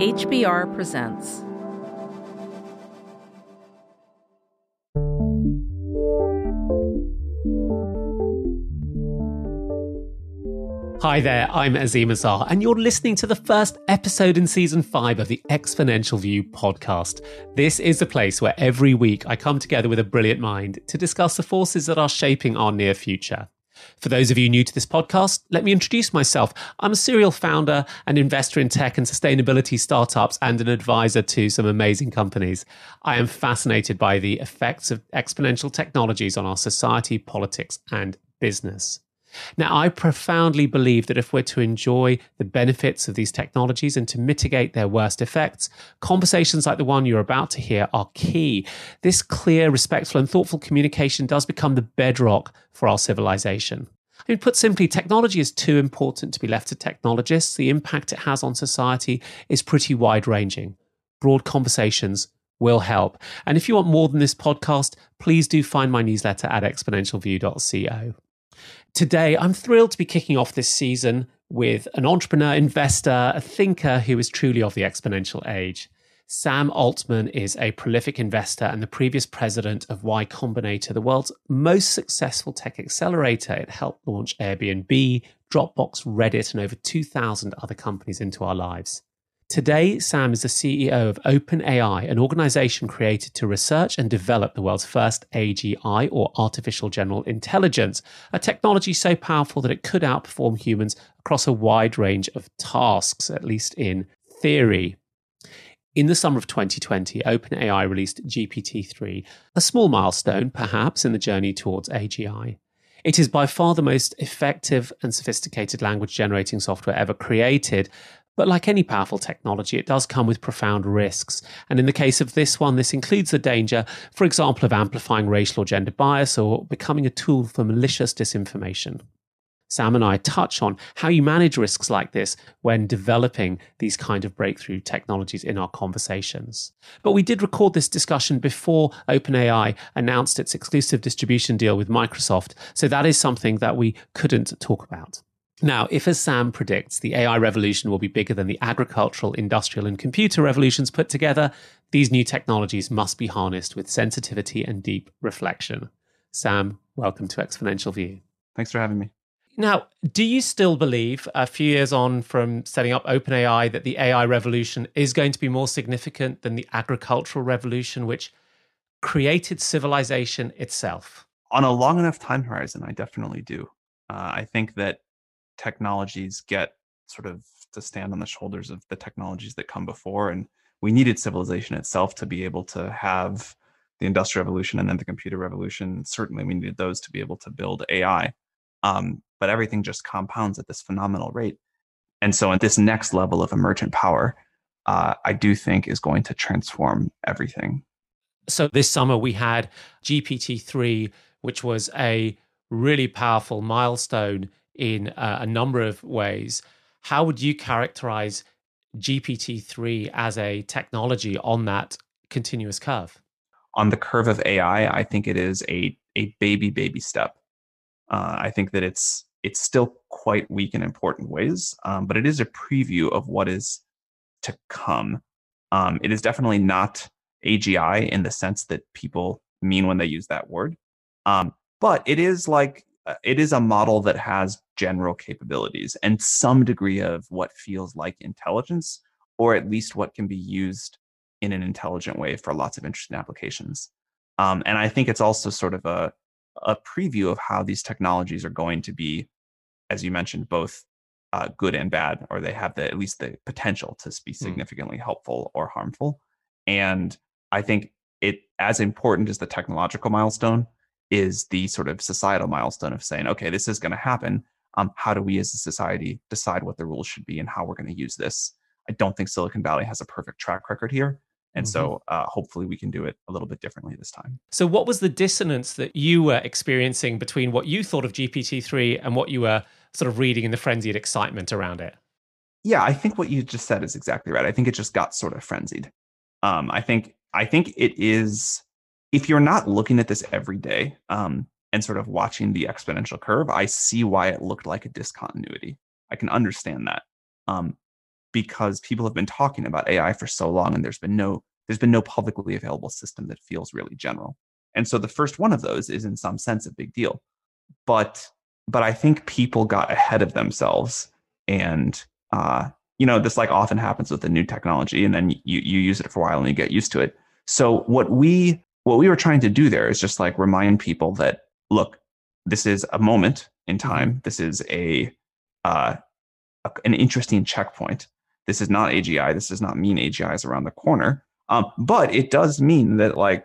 HBR presents. Hi there, I'm Azeem Azhar, and you're listening to the first episode in season five of the Exponential View podcast. This is the place where every week I come together with a brilliant mind to discuss the forces that are shaping our near future. For those of you new to this podcast, let me introduce myself. I'm a serial founder and investor in tech and sustainability startups and an advisor to some amazing companies. I am fascinated by the effects of exponential technologies on our society, politics, and business. Now, I profoundly believe that if we're to enjoy the benefits of these technologies and to mitigate their worst effects, conversations like the one you're about to hear are key. This clear, respectful, and thoughtful communication does become the bedrock for our civilization. I mean, put simply, technology is too important to be left to technologists. The impact it has on society is pretty wide ranging. Broad conversations will help. And if you want more than this podcast, please do find my newsletter at exponentialview.co. Today, I'm thrilled to be kicking off this season with an entrepreneur, investor, a thinker who is truly of the exponential age. Sam Altman is a prolific investor and the previous president of Y Combinator, the world's most successful tech accelerator. It helped launch Airbnb, Dropbox, Reddit, and over 2,000 other companies into our lives. Today, Sam is the CEO of OpenAI, an organization created to research and develop the world's first AGI, or artificial general intelligence, a technology so powerful that it could outperform humans across a wide range of tasks, at least in theory. In the summer of 2020, OpenAI released GPT 3, a small milestone, perhaps, in the journey towards AGI. It is by far the most effective and sophisticated language generating software ever created, but like any powerful technology, it does come with profound risks. And in the case of this one, this includes the danger, for example, of amplifying racial or gender bias or becoming a tool for malicious disinformation. Sam and I touch on how you manage risks like this when developing these kind of breakthrough technologies in our conversations. But we did record this discussion before OpenAI announced its exclusive distribution deal with Microsoft, so that is something that we couldn't talk about. Now, if as Sam predicts, the AI revolution will be bigger than the agricultural, industrial, and computer revolutions put together, these new technologies must be harnessed with sensitivity and deep reflection. Sam, welcome to Exponential View. Thanks for having me. Now, do you still believe, a few years on from setting up OpenAI, that the AI revolution is going to be more significant than the agricultural revolution, which created civilization itself? On a long enough time horizon, I definitely do. Uh, I think that technologies get sort of to stand on the shoulders of the technologies that come before. And we needed civilization itself to be able to have the industrial revolution and then the computer revolution. Certainly, we needed those to be able to build AI. Um, but everything just compounds at this phenomenal rate. And so, at this next level of emergent power, uh, I do think is going to transform everything. So, this summer we had GPT 3, which was a really powerful milestone in uh, a number of ways. How would you characterize GPT 3 as a technology on that continuous curve? On the curve of AI, I think it is a, a baby, baby step. Uh, I think that it's it's still quite weak in important ways, um, but it is a preview of what is to come. Um, it is definitely not AGI in the sense that people mean when they use that word, um, but it is like it is a model that has general capabilities and some degree of what feels like intelligence, or at least what can be used in an intelligent way for lots of interesting applications. Um, and I think it's also sort of a, a preview of how these technologies are going to be, as you mentioned, both uh, good and bad, or they have the, at least the potential to be hmm. significantly mm. helpful or harmful. And I think it, as important as the technological milestone, is the sort of societal milestone of saying, okay, this is going to happen. Um, how do we as a society decide what the rules should be and how we're going to use this? I don't think Silicon Valley has a perfect track record here. And mm-hmm. so uh, hopefully we can do it a little bit differently this time. So, what was the dissonance that you were experiencing between what you thought of GPT 3 and what you were sort of reading in the frenzied excitement around it? Yeah, I think what you just said is exactly right. I think it just got sort of frenzied. Um, I think I think it is if you're not looking at this every day um, and sort of watching the exponential curve, I see why it looked like a discontinuity. I can understand that. Um, because people have been talking about AI for so long and there's been no there's been no publicly available system that feels really general. And so the first one of those is in some sense a big deal. But but I think people got ahead of themselves and uh, you know, this like often happens with a new technology and then you you use it for a while and you get used to it. So what we what we were trying to do there is just like remind people that look, this is a moment in mm-hmm. time. This is a, uh, a an interesting checkpoint. This is not AGI. This does not mean AGI is around the corner. Um, but it does mean that like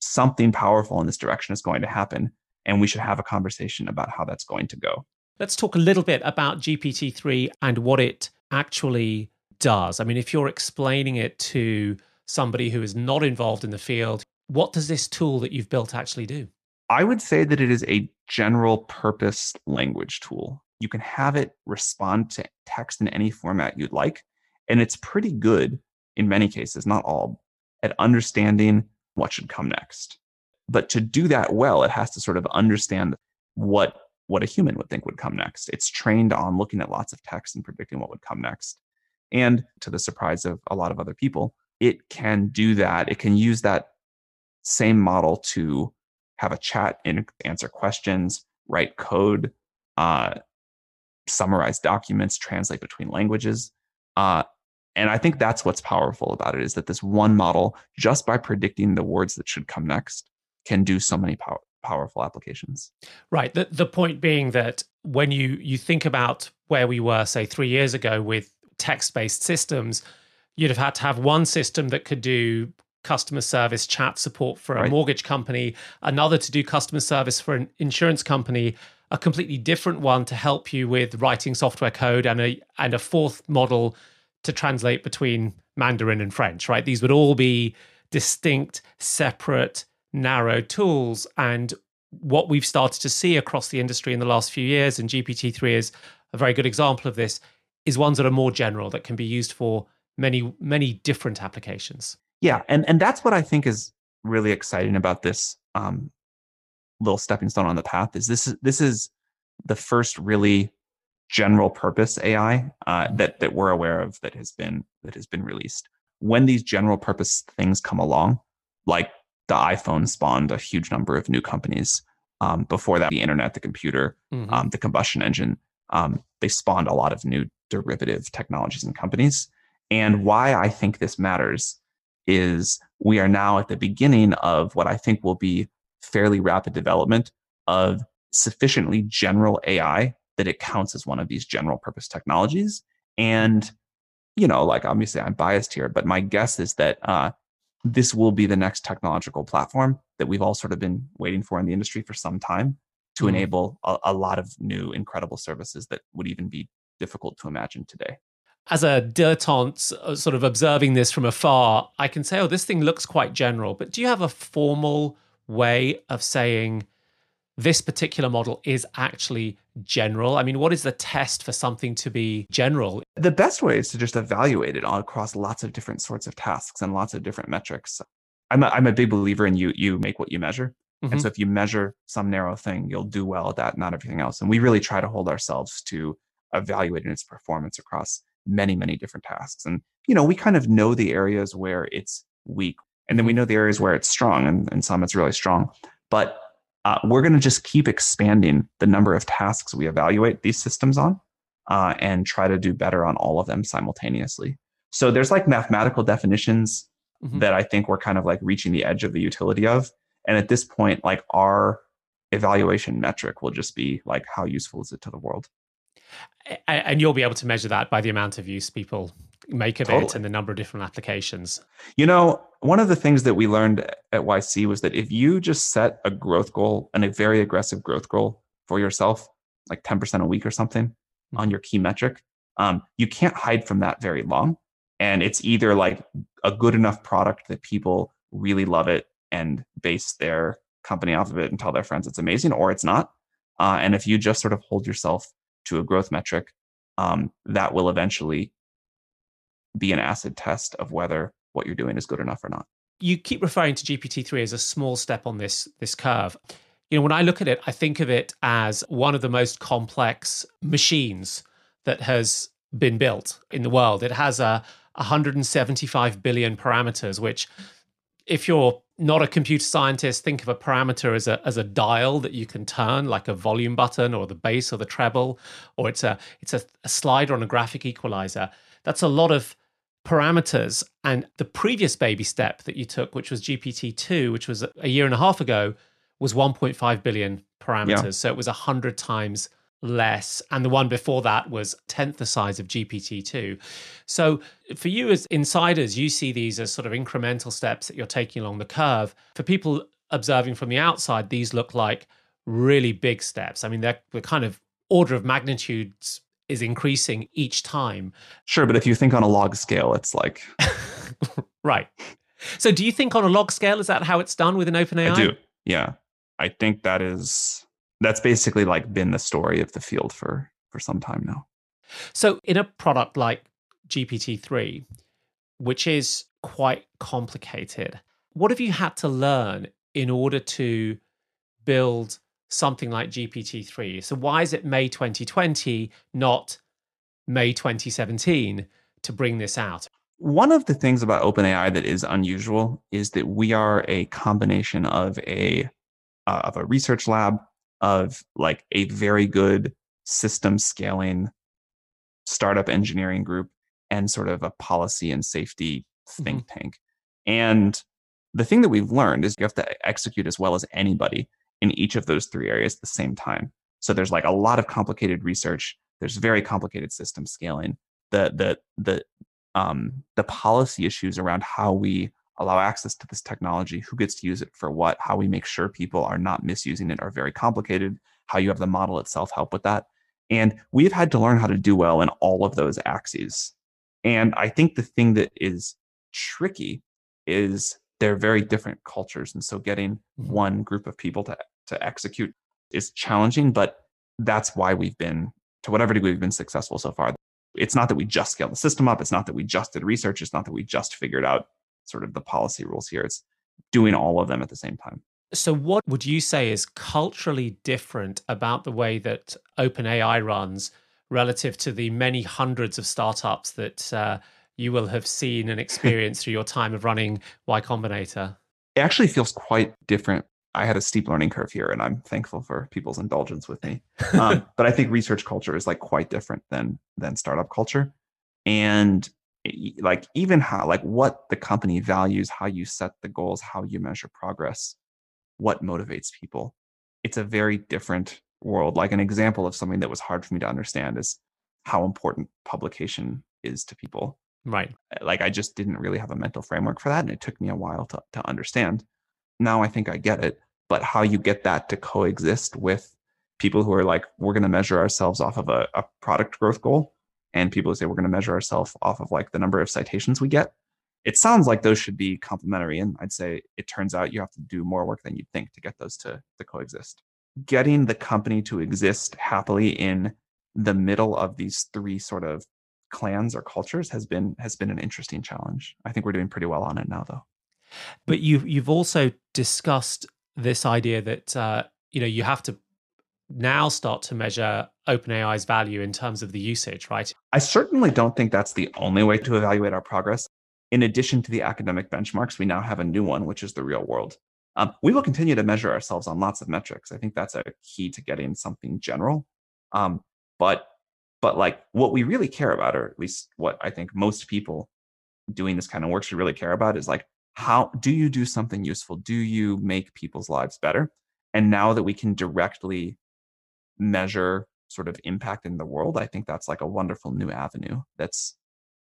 something powerful in this direction is going to happen, and we should have a conversation about how that's going to go. Let's talk a little bit about GPT-3 and what it actually does. I mean, if you're explaining it to somebody who is not involved in the field, what does this tool that you've built actually do? I would say that it is a general purpose language tool. You can have it respond to text in any format you'd like. And it's pretty good in many cases, not all, at understanding what should come next. But to do that well, it has to sort of understand what what a human would think would come next. It's trained on looking at lots of text and predicting what would come next. And to the surprise of a lot of other people, it can do that. It can use that same model to have a chat and answer questions, write code, uh, summarize documents, translate between languages. Uh, and I think that's what's powerful about it is that this one model, just by predicting the words that should come next, can do so many pow- powerful applications. Right. The the point being that when you you think about where we were, say, three years ago with text based systems, you'd have had to have one system that could do customer service chat support for a right. mortgage company, another to do customer service for an insurance company, a completely different one to help you with writing software code, and a and a fourth model to translate between Mandarin and French. Right, these would all be distinct, separate, narrow tools, and what we've started to see across the industry in the last few years, and GPT-3 is a very good example of this, is ones that are more general that can be used for many many different applications yeah and and that's what i think is really exciting about this um, little stepping stone on the path is this is this is the first really general purpose ai uh, that that we're aware of that has been that has been released when these general purpose things come along like the iphone spawned a huge number of new companies um, before that the internet the computer mm-hmm. um, the combustion engine um, they spawned a lot of new derivative technologies and companies and why i think this matters is we are now at the beginning of what I think will be fairly rapid development of sufficiently general AI that it counts as one of these general purpose technologies. And, you know, like obviously I'm biased here, but my guess is that uh, this will be the next technological platform that we've all sort of been waiting for in the industry for some time to mm. enable a, a lot of new incredible services that would even be difficult to imagine today as a dilettante, uh, sort of observing this from afar, I can say, oh, this thing looks quite general. But do you have a formal way of saying this particular model is actually general? I mean, what is the test for something to be general? The best way is to just evaluate it across lots of different sorts of tasks and lots of different metrics. I'm a, I'm a big believer in you you make what you measure. Mm-hmm. And so if you measure some narrow thing, you'll do well at that, not everything else. And we really try to hold ourselves to evaluating its performance across many, many different tasks. And, you know, we kind of know the areas where it's weak. And then we mm-hmm. know the areas where it's strong, and, and some it's really strong. But uh, we're going to just keep expanding the number of tasks we evaluate these systems on uh, and try to do better on all of them simultaneously. So there's like mathematical definitions mm-hmm. that I think we're kind of like reaching the edge of the utility of. And at this point, like our evaluation metric will just be like, how useful is it to the world? And you'll be able to measure that by the amount of use people make of totally. it and the number of different applications. You know, one of the things that we learned at YC was that if you just set a growth goal and a very aggressive growth goal for yourself, like 10% a week or something mm-hmm. on your key metric, um, you can't hide from that very long. And it's either like a good enough product that people really love it and base their company off of it and tell their friends it's amazing, or it's not. Uh, and if you just sort of hold yourself to a growth metric, um, that will eventually be an acid test of whether what you're doing is good enough or not. You keep referring to GPT-3 as a small step on this this curve. You know, when I look at it, I think of it as one of the most complex machines that has been built in the world. It has a 175 billion parameters, which if you're not a computer scientist, think of a parameter as a as a dial that you can turn, like a volume button or the bass or the treble, or it's a it's a, a slider on a graphic equalizer. That's a lot of parameters. And the previous baby step that you took, which was GPT two, which was a year and a half ago, was 1.5 billion parameters. Yeah. So it was hundred times less and the one before that was tenth the size of gpt-2 so for you as insiders you see these as sort of incremental steps that you're taking along the curve. For people observing from the outside these look like really big steps. I mean they're the kind of order of magnitudes is increasing each time. Sure but if you think on a log scale it's like right. So do you think on a log scale is that how it's done within openai i do. Yeah. I think that is that's basically like been the story of the field for for some time now. So in a product like GPT-3, which is quite complicated, what have you had to learn in order to build something like GPT-3? So why is it May 2020, not May 2017 to bring this out? One of the things about OpenAI that is unusual is that we are a combination of a uh, of a research lab of like a very good system scaling startup engineering group and sort of a policy and safety think mm-hmm. tank. And the thing that we've learned is you have to execute as well as anybody in each of those three areas at the same time. So there's like a lot of complicated research. There's very complicated system scaling. The the the um, the policy issues around how we allow access to this technology, who gets to use it for what, how we make sure people are not misusing it are very complicated, how you have the model itself help with that. And we've had to learn how to do well in all of those axes. And I think the thing that is tricky is they're very different cultures. And so getting mm-hmm. one group of people to, to execute is challenging, but that's why we've been, to whatever degree we've been successful so far. It's not that we just scaled the system up. It's not that we just did research. It's not that we just figured out sort of the policy rules here. It's doing all of them at the same time. So, what would you say is culturally different about the way that OpenAI runs relative to the many hundreds of startups that uh, you will have seen and experienced through your time of running Y Combinator? It actually feels quite different. I had a steep learning curve here, and I'm thankful for people's indulgence with me. Um, but I think research culture is like quite different than than startup culture, and like even how like what the company values how you set the goals how you measure progress what motivates people. It's a very different world. Like an example of something that was hard for me to understand is how important publication is to people. Right. Eh, like i just didn't really have a mental framework for that and it took me a while to, to understand. Now i think i get it but how you get that to coexist with people who are like we're going to measure ourselves off of a, a product growth goal and people say we're going to measure ourselves off of like the number of citations we get. It sounds like those should be complementary and i'd say it turns out you have to do more work than you'd think to get those to, to coexist. Getting the company to exist happily in the middle of these three sort of clans or cultures has been has been an interesting challenge. I think we're doing pretty well on it now though. But you've you've also discussed this idea that uh, you know you have to now start to measure OpenAI's value in terms of the usage, right? I certainly don't think that's the only way to evaluate our progress. In addition to the academic benchmarks, we now have a new one, which is the real world. Um, we will continue to measure ourselves on lots of metrics. I think that's a key to getting something general. Um, but but like what we really care about, or at least what I think most people doing this kind of work should really care about, is like how do you do something useful? Do you make people's lives better? And now that we can directly measure sort of impact in the world, I think that's like a wonderful new avenue that's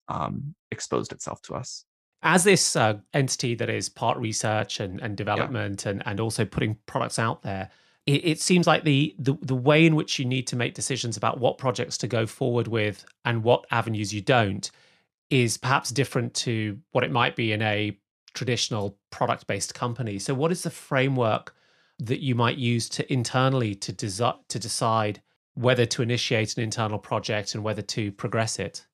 um, exposed itself to us. As this uh, entity that is part research and, and development yeah. and, and also putting products out there, it, it seems like the, the the way in which you need to make decisions about what projects to go forward with and what avenues you don't is perhaps different to what it might be in a traditional product based company. So, what is the framework that you might use to internally to desi- to decide whether to initiate an internal project and whether to progress it?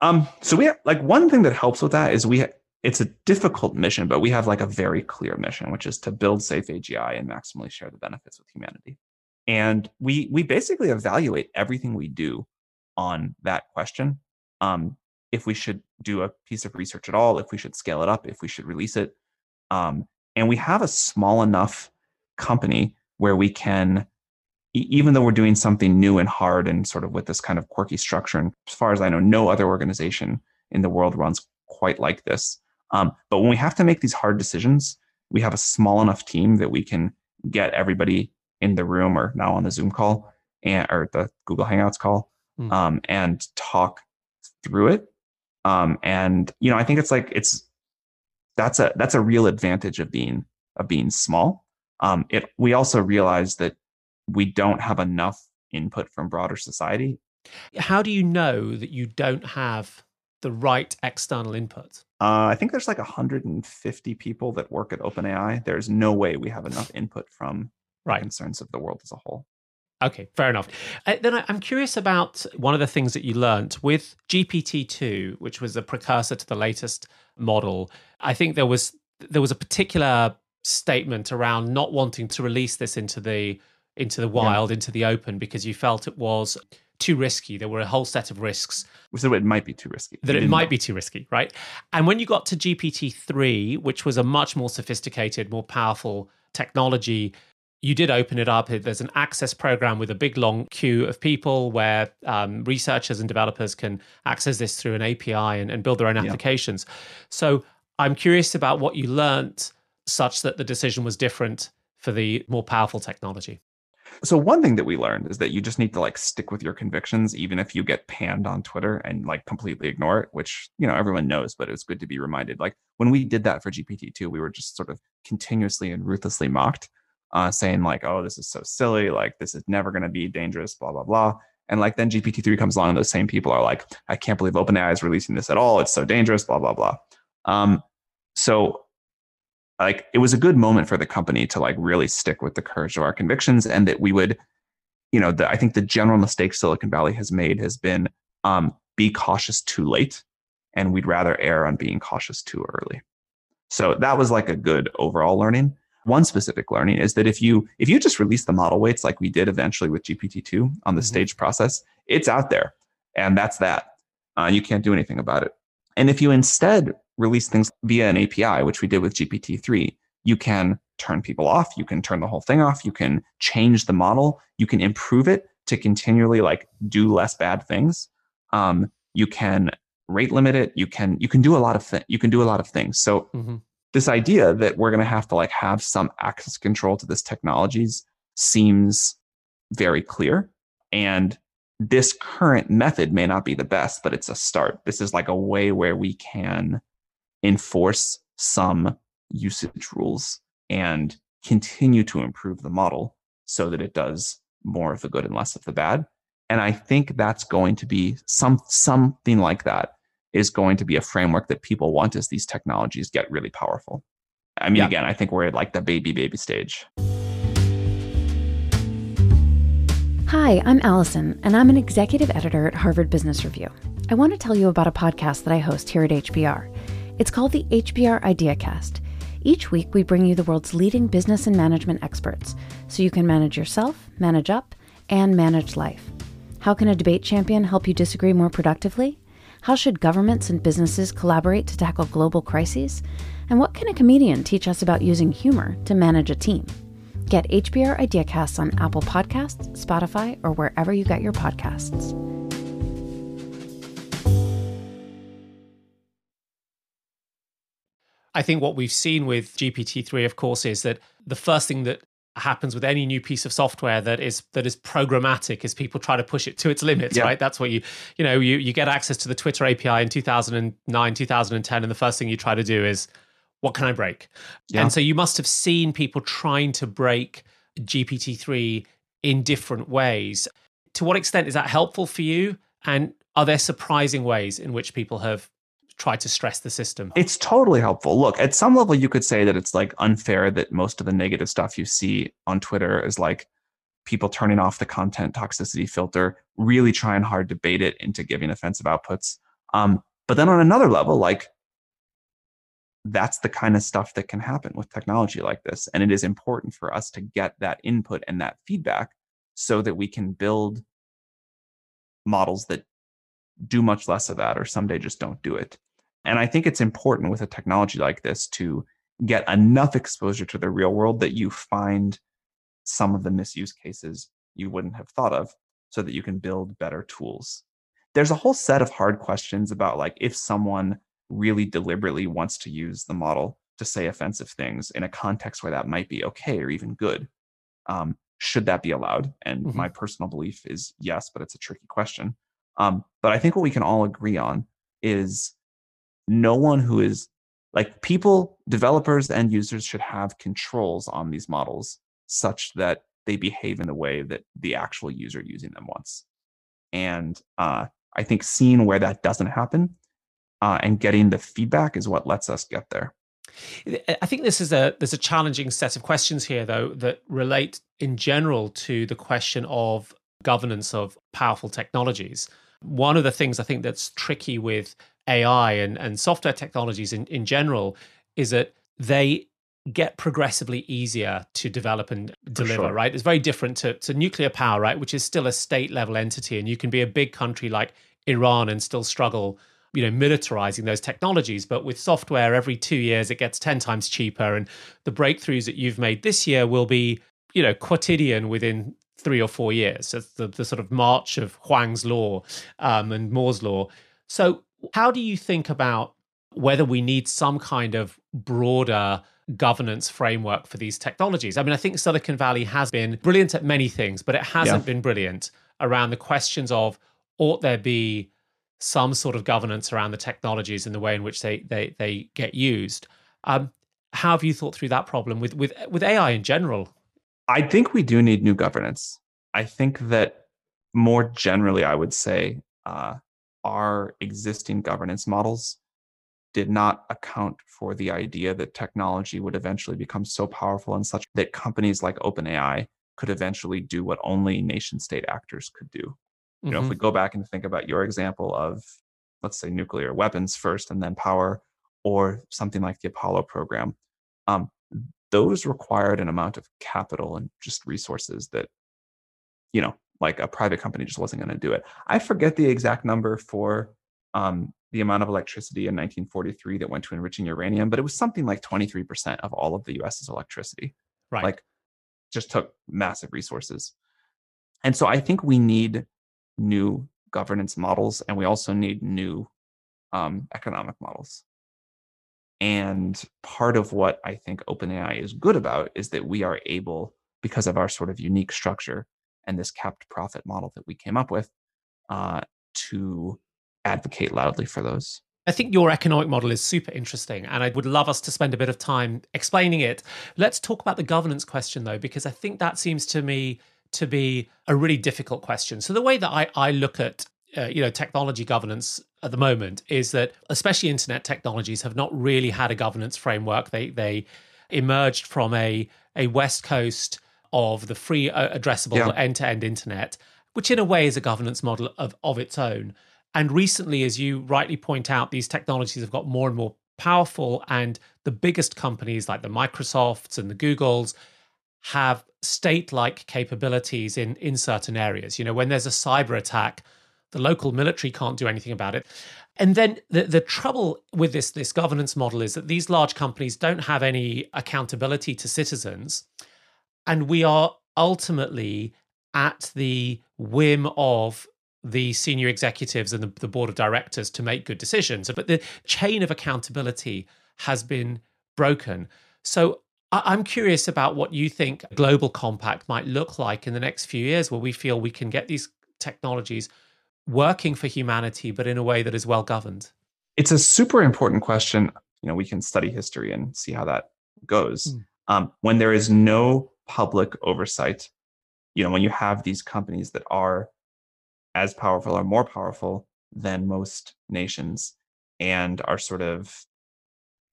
Um, so we have like one thing that helps with that is we ha- it's a difficult mission, but we have like a very clear mission, which is to build safe AGI and maximally share the benefits with humanity. And we we basically evaluate everything we do on that question. Um, if we should do a piece of research at all, if we should scale it up, if we should release it. Um, and we have a small enough company where we can, even though we're doing something new and hard and sort of with this kind of quirky structure, and as far as I know, no other organization in the world runs quite like this. Um, but when we have to make these hard decisions, we have a small enough team that we can get everybody in the room or now on the Zoom call and or the Google Hangouts call mm. um, and talk through it. Um, and you know, I think it's like it's that's a that's a real advantage of being of being small. Um, it we also realize that we don't have enough input from broader society. How do you know that you don't have the right external input? Uh, I think there's like 150 people that work at OpenAI. There's no way we have enough input from right. concerns of the world as a whole. Okay, fair enough. Uh, then I, I'm curious about one of the things that you learned with GPT-2, which was a precursor to the latest model. I think there was there was a particular statement around not wanting to release this into the into the wild, yeah. into the open, because you felt it was too risky. There were a whole set of risks. So it might be too risky. That it might be too risky, right? And when you got to GPT 3, which was a much more sophisticated, more powerful technology, you did open it up. There's an access program with a big long queue of people where um, researchers and developers can access this through an API and, and build their own applications. Yeah. So I'm curious about what you learned such that the decision was different for the more powerful technology. So one thing that we learned is that you just need to like stick with your convictions, even if you get panned on Twitter and like completely ignore it, which you know everyone knows, but it's good to be reminded. Like when we did that for GPT two, we were just sort of continuously and ruthlessly mocked uh, saying like, "Oh, this is so silly. Like, this is never going to be dangerous." Blah blah blah. And like then GPT three comes along, and those same people are like, "I can't believe OpenAI is releasing this at all. It's so dangerous." Blah blah blah. Um, so like it was a good moment for the company to like really stick with the courage of our convictions, and that we would, you know, the, I think the general mistake Silicon Valley has made has been um, be cautious too late, and we'd rather err on being cautious too early. So that was like a good overall learning. One specific learning is that if you if you just release the model weights like we did eventually with GPT-2 on the mm-hmm. stage process, it's out there. And that's that. Uh, you can't do anything about it. And if you instead release things via an API, which we did with GPT-3, you can turn people off, you can turn the whole thing off, you can change the model, you can improve it to continually like do less bad things. Um, you can rate limit it, you can you can do a lot of th- you can do a lot of things. So mm-hmm. this idea that we're going to have to like have some access control to this technologies seems very clear. And this current method may not be the best but it's a start. This is like a way where we can enforce some usage rules and continue to improve the model so that it does more of the good and less of the bad and i think that's going to be some something like that is going to be a framework that people want as these technologies get really powerful. I mean, yeah. again, I think we're at like the baby, baby stage. Hi, I'm Allison, and I'm an executive editor at Harvard Business Review. I want to tell you about a podcast that I host here at HBR. It's called the HBR IdeaCast. Each week, we bring you the world's leading business and management experts so you can manage yourself, manage up, and manage life. How can a debate champion help you disagree more productively? How should governments and businesses collaborate to tackle global crises? And what can a comedian teach us about using humor to manage a team? Get HBR Ideacasts on Apple Podcasts, Spotify, or wherever you get your podcasts. I think what we've seen with GPT-3, of course, is that the first thing that happens with any new piece of software that is that is programmatic is people try to push it to its limits yeah. right that's what you you know you you get access to the twitter api in 2009 2010 and the first thing you try to do is what can i break yeah. and so you must have seen people trying to break gpt-3 in different ways to what extent is that helpful for you and are there surprising ways in which people have try to stress the system. It's totally helpful. Look, at some level, you could say that it's like unfair that most of the negative stuff you see on Twitter is like people turning off the content toxicity filter, really trying hard to bait it into giving offensive outputs. Um, but then on another level, like that's the kind of stuff that can happen with technology like this. And it is important for us to get that input and that feedback so that we can build models that do much less of that or someday just don't do it. And I think it's important with a technology like this to get enough exposure to the real world that you find some of the misuse cases you wouldn't have thought of so that you can build better tools. There's a whole set of hard questions about like if someone really deliberately wants to use the model to say offensive things in a context where that might be okay or even good. Um, should that be allowed? And mm-hmm. my personal belief is yes, but it's a tricky question. Um, but I think what we can all agree on is no one who is like people, developers, and users should have controls on these models such that they behave in the way that the actual user using them wants. And uh, I think seeing where that doesn't happen uh, and getting the feedback is what lets us get there. I think this is a there's a challenging set of questions here though that relate in general to the question of governance of powerful technologies. One of the things I think that's tricky with AI and, and software technologies in, in general is that they get progressively easier to develop and deliver, sure. right? It's very different to, to nuclear power, right? Which is still a state level entity. And you can be a big country like Iran and still struggle, you know, militarizing those technologies. But with software, every two years it gets 10 times cheaper. And the breakthroughs that you've made this year will be, you know, quotidian within three or four years. So the, the sort of march of Huang's law um, and Moore's law. So how do you think about whether we need some kind of broader governance framework for these technologies. I mean, I think Silicon Valley has been brilliant at many things, but it hasn't yeah. been brilliant around the questions of ought there be some sort of governance around the technologies and the way in which they they they get used. Um, how have you thought through that problem with with with AI in general? I think we do need new governance. I think that more generally, I would say uh, our existing governance models did not account for the idea that technology would eventually become so powerful and such that companies like OpenAI could eventually do what only nation state actors could do. You know, mm-hmm. if we go back and think about your example of, let's say, nuclear weapons first and then power, or something like the Apollo program, um, those required an amount of capital and just resources that, you know, like a private company just wasn't going to do it. I forget the exact number for um, the amount of electricity in 1943 that went to enriching uranium, but it was something like 23% of all of the US's electricity. Right. Like just took massive resources. And so I think we need new governance models and we also need new um, economic models. And part of what I think OpenAI is good about is that we are able, because of our sort of unique structure and this capped profit model that we came up with, uh, to advocate loudly for those. I think your economic model is super interesting, and I would love us to spend a bit of time explaining it. Let's talk about the governance question, though, because I think that seems to me to be a really difficult question. So the way that I, I look at uh, you know technology governance at the moment is that especially internet technologies have not really had a governance framework. They they emerged from a a west coast of the free uh, addressable end to end internet, which in a way is a governance model of of its own. And recently, as you rightly point out, these technologies have got more and more powerful. And the biggest companies like the Microsofts and the Googles have state like capabilities in, in certain areas. You know, when there's a cyber attack, the local military can't do anything about it. And then the, the trouble with this, this governance model is that these large companies don't have any accountability to citizens. And we are ultimately at the whim of the senior executives and the, the board of directors to make good decisions. But the chain of accountability has been broken. So I'm curious about what you think a global compact might look like in the next few years, where we feel we can get these technologies working for humanity, but in a way that is well governed. It's a super important question. You know, we can study history and see how that goes. Mm. Um, when there is no public oversight, you know, when you have these companies that are as powerful or more powerful than most nations and are sort of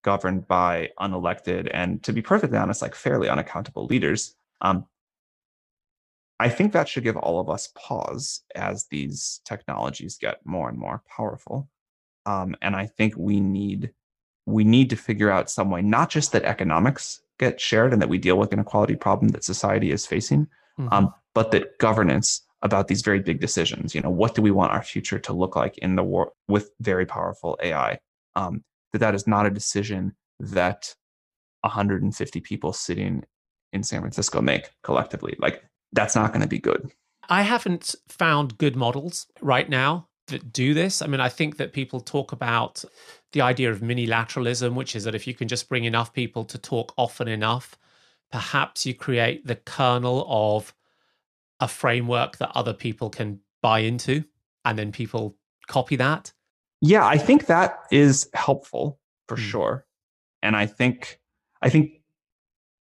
governed by unelected and to be perfectly honest like fairly unaccountable leaders um, i think that should give all of us pause as these technologies get more and more powerful um, and i think we need we need to figure out some way not just that economics get shared and that we deal with an inequality problem that society is facing mm-hmm. um, but that governance about these very big decisions. You know, what do we want our future to look like in the world with very powerful AI? Um, that that is not a decision that 150 people sitting in San Francisco make collectively. Like that's not going to be good. I haven't found good models right now that do this. I mean, I think that people talk about the idea of minilateralism, which is that if you can just bring enough people to talk often enough, perhaps you create the kernel of a framework that other people can buy into and then people copy that. Yeah, I think that is helpful for mm. sure. And I think I think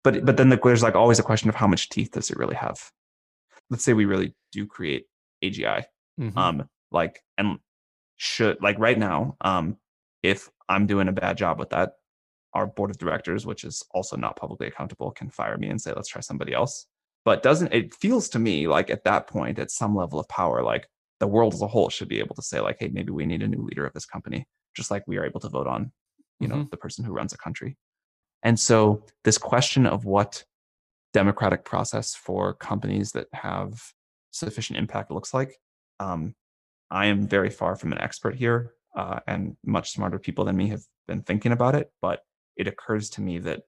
but but then the, there's like always a question of how much teeth does it really have? Let's say we really do create AGI. Mm-hmm. Um like and should like right now um if i'm doing a bad job with that our board of directors which is also not publicly accountable can fire me and say let's try somebody else but doesn't it feels to me like at that point at some level of power like the world as a whole should be able to say like hey maybe we need a new leader of this company just like we are able to vote on you mm-hmm. know the person who runs a country and so this question of what democratic process for companies that have sufficient impact looks like um, I am very far from an expert here, uh, and much smarter people than me have been thinking about it. But it occurs to me that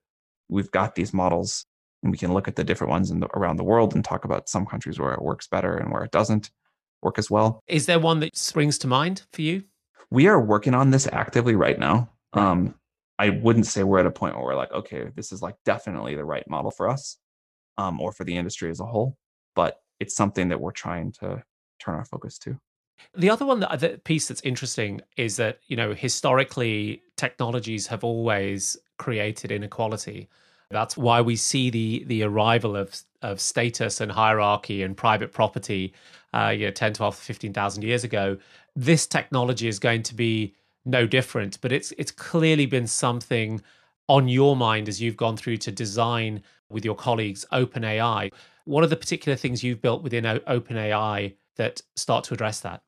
we've got these models, and we can look at the different ones the, around the world and talk about some countries where it works better and where it doesn't work as well. Is there one that springs to mind for you? We are working on this actively right now. Um, I wouldn't say we're at a point where we're like, okay, this is like definitely the right model for us um, or for the industry as a whole, but it's something that we're trying to turn our focus to. The other one that the piece that's interesting is that you know historically technologies have always created inequality. That's why we see the the arrival of of status and hierarchy and private property, uh, you know, 10, 12, 15,000 years ago. This technology is going to be no different, but it's it's clearly been something on your mind as you've gone through to design with your colleagues OpenAI. What are the particular things you've built within OpenAI that start to address that?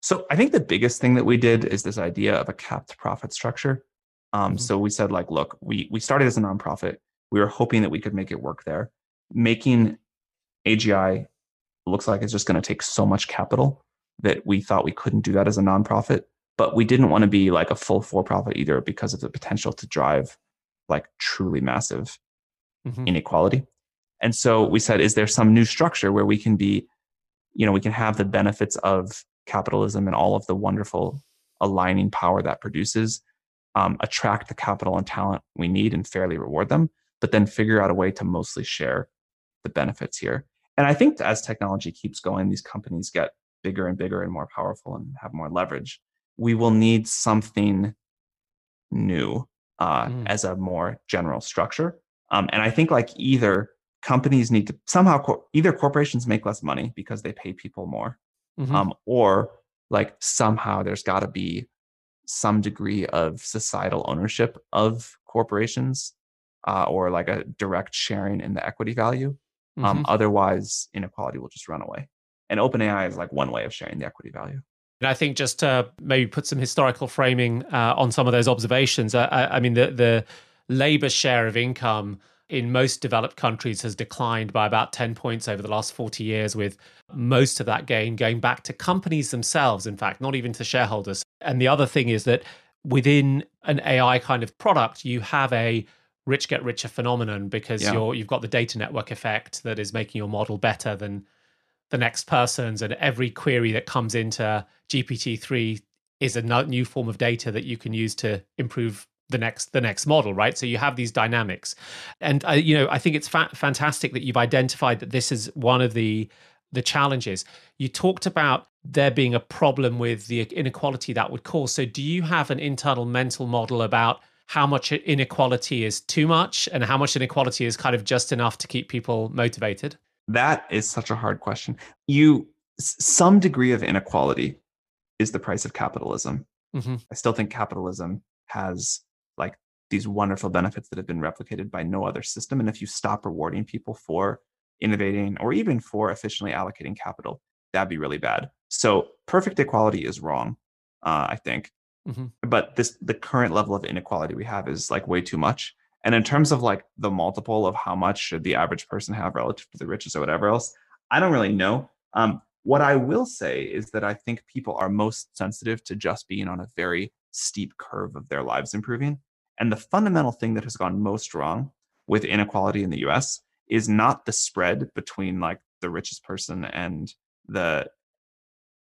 So I think the biggest thing that we did is this idea of a capped profit structure. Um, mm-hmm. So we said, like, look, we we started as a nonprofit. We were hoping that we could make it work there. Making AGI looks like it's just going to take so much capital that we thought we couldn't do that as a nonprofit. But we didn't want to be like a full for profit either because of the potential to drive like truly massive mm-hmm. inequality. And so we said, is there some new structure where we can be, you know, we can have the benefits of capitalism and all of the wonderful aligning power that produces, um, attract the capital and talent we need and fairly reward them, but then figure out a way to mostly share the benefits here. And I think as technology keeps going, these companies get bigger and bigger and more powerful and have more leverage. We will need something new uh, mm. as a more general structure. Um, and I think like either companies need to somehow either corporations make less money because they pay people more mm-hmm. um, or like somehow there's got to be some degree of societal ownership of corporations uh, or like a direct sharing in the equity value. Um, mm-hmm. Um, otherwise, inequality will just run away. And OpenAI is like one way of sharing the equity value. And I think just to maybe put some historical framing uh, on some of those observations, uh, I, I mean, the, the labor share of income in most developed countries has declined by about 10 points over the last 40 years, with most of that gain going back to companies themselves, in fact, not even to shareholders. And the other thing is that within an AI kind of product, you have a rich get richer phenomenon because yeah. you're you've got the data network effect that is making your model better than the next person's and every query that comes into GPT-3 is a new form of data that you can use to improve the next the next model right? So you have these dynamics. And uh, you know i think it's fa- fantastic that you've identified that this is one of the the challenges. You talked about there being a problem with the inequality that would cause. So do you have an internal mental model about how much inequality is too much and how much inequality is kind of just enough to keep people motivated? That is such a hard question. You some degree of inequality is the price of capitalism. Mm-hmm. i still think capitalism has like these wonderful benefits that have been replicated by no other system. And if you stop rewarding people for innovating or even for efficiently allocating capital, that'd be really bad. So perfect equality is wrong, uh, I think. Mm-hmm. But this the current level of inequality we have is like way too much. And in terms of like the multiple of how much should the average person have relative to the richest or whatever else, I don't really know. Um, what I will say is that I think people are most sensitive to just being on a very steep curve of their lives improving. And the fundamental thing that has gone most wrong with inequality in the US is not the spread between like the richest person and the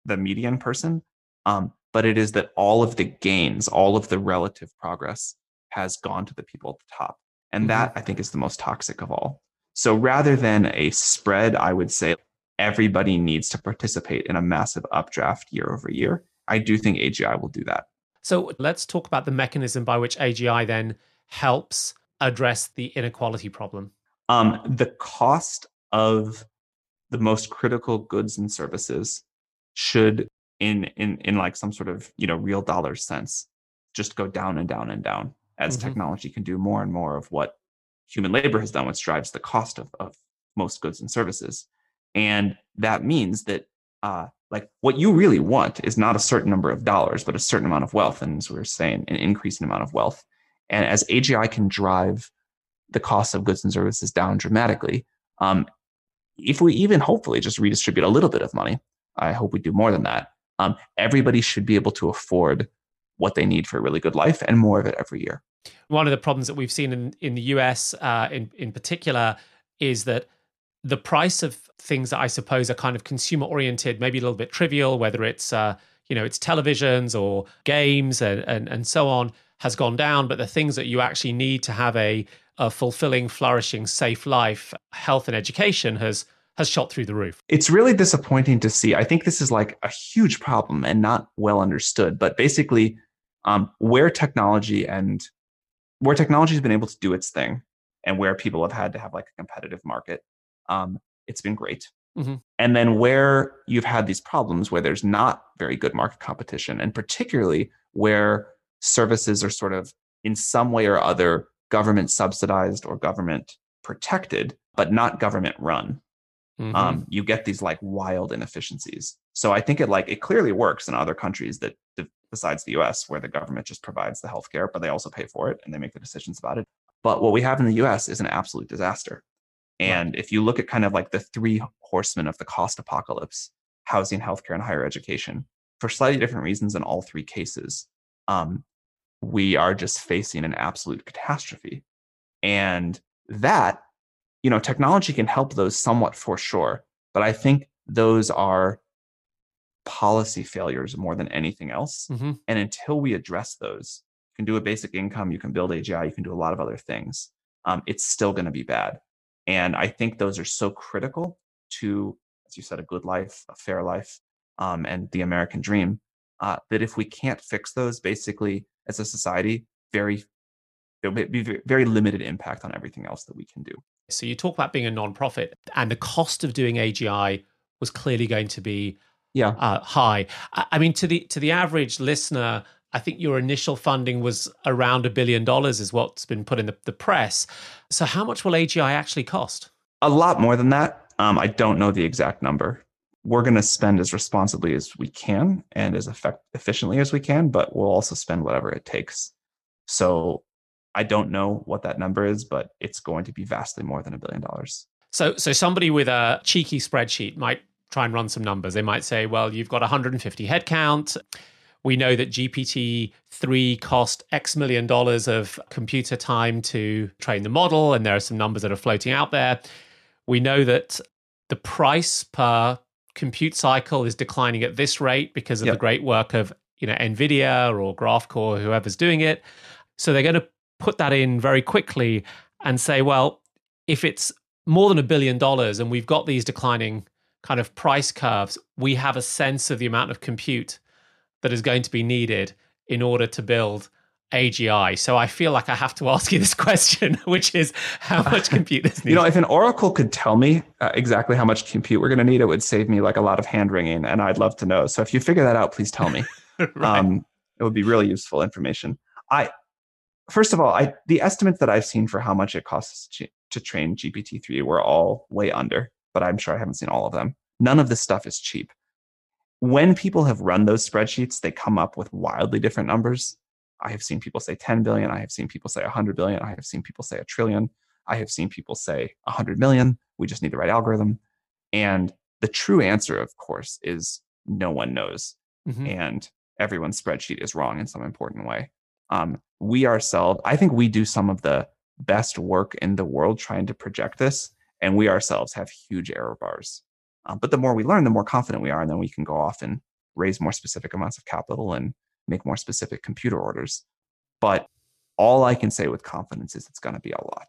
the median person um, but it is that all of the gains all of the relative progress has gone to the people at the top and mm-hmm. that i think is the most toxic of all so rather than a spread i would say everybody needs to participate in a massive updraft year over year i do think agi will do that so let's talk about the mechanism by which agi then helps address the inequality problem um, the cost of the most critical goods and services should in in in like some sort of you know real dollar sense just go down and down and down as mm-hmm. technology can do more and more of what human labor has done which drives the cost of, of most goods and services and that means that uh, like what you really want is not a certain number of dollars but a certain amount of wealth and as we are saying an increasing amount of wealth and as agi can drive the cost of goods and services down dramatically um, if we even hopefully just redistribute a little bit of money, I hope we do more than that. Um, everybody should be able to afford what they need for a really good life and more of it every year. One of the problems that we've seen in, in the US uh, in, in particular is that the price of things that I suppose are kind of consumer oriented, maybe a little bit trivial, whether it's uh, you know it's televisions or games and, and and so on, has gone down. But the things that you actually need to have a a fulfilling, flourishing, safe life, health and education has has shot through the roof. It's really disappointing to see. I think this is like a huge problem and not well understood. But basically, um, where technology and where technology has been able to do its thing, and where people have had to have like a competitive market, um, it's been great. Mm-hmm. And then where you've had these problems where there's not very good market competition, and particularly where services are sort of in some way or other government subsidized or government protected, but not government run. Mm-hmm. Um, you get these like wild inefficiencies. So I think it like it clearly works in other countries that besides the US where the government just provides the healthcare, but they also pay for it and they make the decisions about it. But what we have in the US is an absolute disaster. And right. if you look at kind of like the three horsemen of the cost apocalypse, housing, healthcare, and higher education, for slightly different reasons in all three cases, um, we are just facing an absolute catastrophe. And that, you know, technology can help those somewhat for sure. But I think those are policy failures more than anything else. Mm-hmm. And until we address those, you can do a basic income, you can build AGI, you can do a lot of other things. Um, it's still going to be bad. And I think those are so critical to, as you said, a good life, a fair life, um, and the American dream. Uh, that if we can't fix those, basically as a society, very there'll be very limited impact on everything else that we can do. So you talk about being a nonprofit, and the cost of doing AGI was clearly going to be yeah uh, high. I mean, to the to the average listener, I think your initial funding was around a billion dollars, is what's been put in the, the press. So how much will AGI actually cost? A lot more than that. Um, I don't know the exact number we're going to spend as responsibly as we can and as effect- efficiently as we can, but we'll also spend whatever it takes. So I don't know what that number is, but it's going to be vastly more than a billion dollars. So, so somebody with a cheeky spreadsheet might try and run some numbers. They might say, well, you've got 150 headcount. We know that GPT-3 cost X million dollars of computer time to train the model, and there are some numbers that are floating out there. We know that the price per compute cycle is declining at this rate because of yep. the great work of you know nvidia or graphcore whoever's doing it so they're going to put that in very quickly and say well if it's more than a billion dollars and we've got these declining kind of price curves we have a sense of the amount of compute that is going to be needed in order to build AGI. So I feel like I have to ask you this question, which is how much compute is needed? You know, if an oracle could tell me uh, exactly how much compute we're going to need, it would save me like a lot of hand wringing, and I'd love to know. So if you figure that out, please tell me. right. um, it would be really useful information. I, first of all, I the estimates that I've seen for how much it costs to, to train GPT three were all way under, but I'm sure I haven't seen all of them. None of this stuff is cheap. When people have run those spreadsheets, they come up with wildly different numbers I have seen people say 10 billion. I have seen people say 100 billion. I have seen people say a trillion. I have seen people say 100 million. We just need the right algorithm. And the true answer, of course, is no one knows. Mhm. And everyone's spreadsheet is wrong in some important way. Um, we ourselves, I think we do some of the best work in the world trying to project this, and we ourselves have huge error bars. Um, but the more we learn, the more confident we are, and then we can go off and raise more specific amounts of capital and make more specific computer orders. But all I can say with confidence is it's going to be a lot.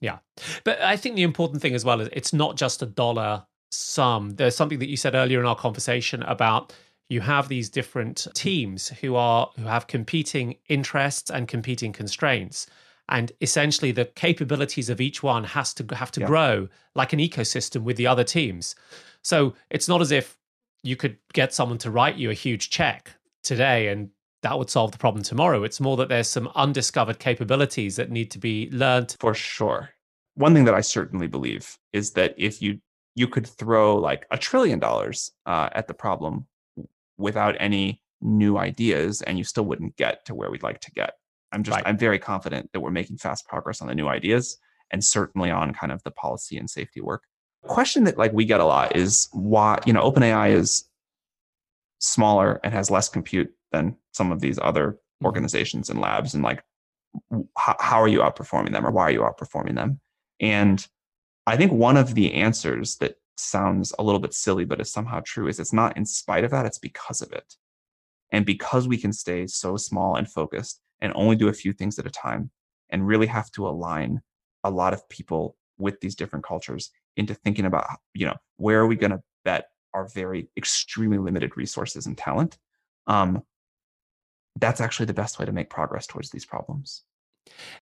Yeah. But I think the important thing as well is it's not just a dollar sum. There's something that you said earlier in our conversation about you have these different teams who are who have competing interests and competing constraints. And essentially the capabilities of each one has to have to Yeah. grow like an ecosystem with the other teams. So it's not as if you could get someone to write you a huge check today and that would solve the problem tomorrow. It's more that there's some undiscovered capabilities that need to be learned For sure. One thing that I certainly believe is that if you you could throw like a trillion dollars uh, at the problem without any new ideas, and you still wouldn't get to where we'd like to get. I'm just Right. I'm very confident that we're making fast progress on the new ideas, and certainly on kind of the policy and safety work. Question that like we get a lot is why you know OpenAI is smaller and has less compute than some of these other Mhm. organizations and labs and like how, how are you outperforming them or why are you outperforming them and i think one of the answers that sounds a little bit silly but is somehow true is it's not in spite of that it's because of it and because we can stay so small and focused and only do a few things at a time and really have to align a lot of people with these different cultures into thinking about you know where are we going to bet our very extremely limited resources and talent? Um, that's actually the best way to make progress towards these problems.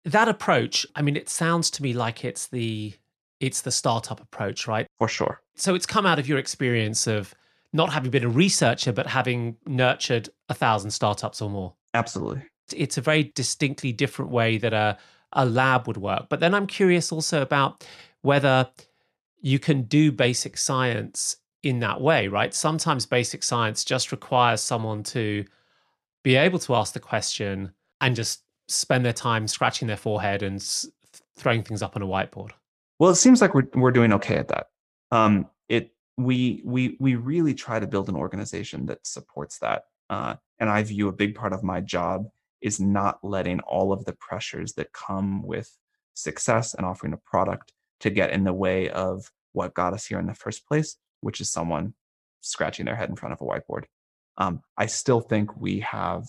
That approach i mean it sounds to me like it's the it's the startup approach right? For sure. So it's come out of your experience of not having been a researcher but having nurtured a thousand startups or more. Absolutely it's a very distinctly different way that a, a lab would work. But then i'm curious also about whether you can do basic science in that way right? Sometimes basic science just requires someone to be able to ask the question and just spend their time scratching their forehead and s- throwing things up on a whiteboard. Well it seems like we're, we're doing okay at that. Um, it we we we really try to build an organization that supports that uh, and i view a big part of my job is not letting all of the pressures that come with success and offering a product to get in the way of what got us here in the first place which is someone scratching their head in front of a whiteboard. Um, i still think we have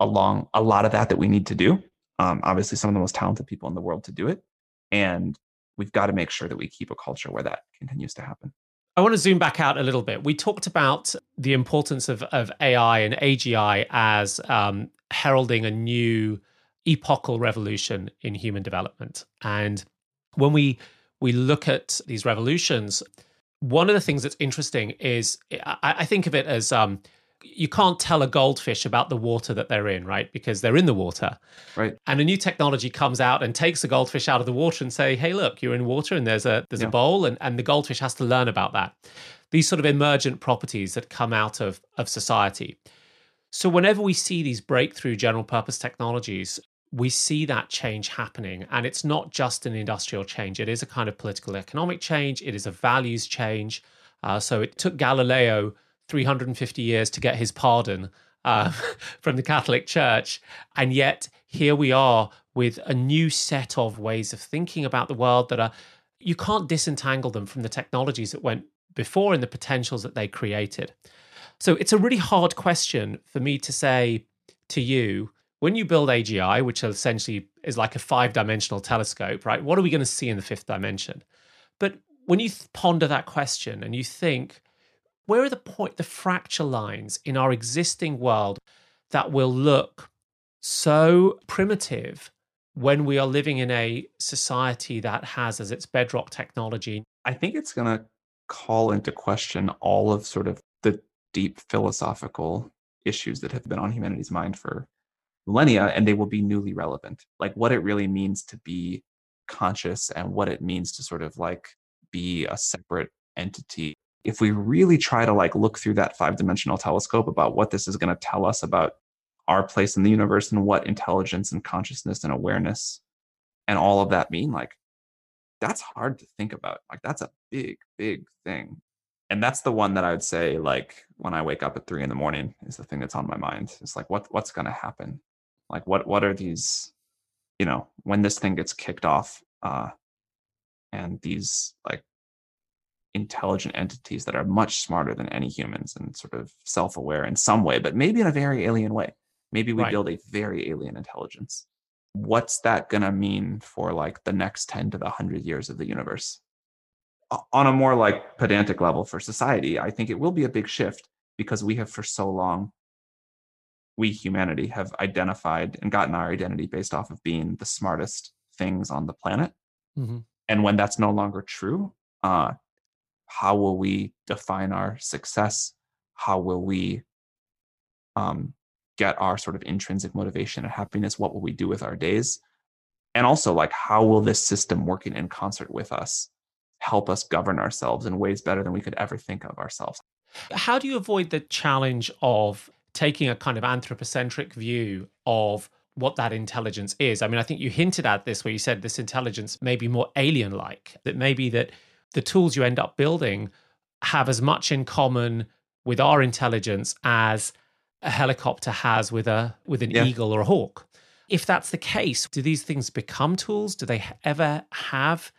a long a lot of that that we need to do. Um, obviously some of the most talented people in the world to do it and we've got to make sure that we keep a culture where that continues to happen. I want to zoom back out a little bit. We talked about the importance of, of AI and AGI as um, heralding a new epochal revolution in human development. And when we we look at these revolutions, one of the things that's interesting is I, I think of it as um, you can't tell a goldfish about the water that they're in, right? Because they're in the water. right And a new technology comes out and takes the goldfish out of the water and say, "Hey, look, you're in water, and there's a there's Yeah. a bowl, and, and the goldfish has to learn about that." These sort of emergent properties that come out of of society. So whenever we see these breakthrough general purpose technologies, we see that change happening, and it's not just an industrial change; it is a kind of political economic change. It is a values change. Uh, so it took Galileo 350 years to get his pardon uh, from the Catholic Church. And yet, here we are with a new set of ways of thinking about the world that are, you can't disentangle them from the technologies that went before and the potentials that they created. So it's a really hard question for me to say to you when you build AGI, which essentially is like a five dimensional telescope, right? What are we going to see in the fifth dimension? But when you th- ponder that question and you think, where are the point, the fracture lines in our existing world that will look so primitive when we are living in a society that has as its bedrock technology? i think it's going to call into question all of sort of deep philosophical issues that have been on humanity's mind for millennia and they will be newly relevant. Like what it really means to be conscious and what it means to sort of like be a separate entity. If we really try to like look through that five dimensional telescope about what this is going to tell us about our place in the universe and what intelligence and consciousness and awareness and all of that mean like that's hard to think about. Like that's a big big thing and that's the one that I would say, like when I wake up at three in the morning, is the thing that's on my mind. It's like, what what's going to happen? Like, what what are these? You know, when this thing gets kicked off, uh, and these like intelligent entities that are much smarter than any humans and sort of self-aware in some way, but maybe in a very alien way. Maybe we Right. build a very alien intelligence. What's that gonna mean for like the next 10 to the 100 years of the universe? On a more like pedantic level for society, I think it will be a big shift because we have for so long, we humanity have identified and gotten our identity based off of being the smartest things on the planet. Mhm. and when that's no longer true uh how will we define our success? How will we um get our sort of intrinsic motivation and happiness? What will we do with our days? And also like how will this system working in concert with us help us govern ourselves in ways better than we could ever think of ourselves How do you avoid the challenge of taking a kind of anthropocentric view of what that intelligence is? I mean, I think you hinted at this where you said this intelligence may be more alien like, that maybe that the tools you end up building have as much in common with our intelligence as a helicopter has with a with an Yeah. eagle or a hawk. If that's the case, do these things become tools? Do they ever have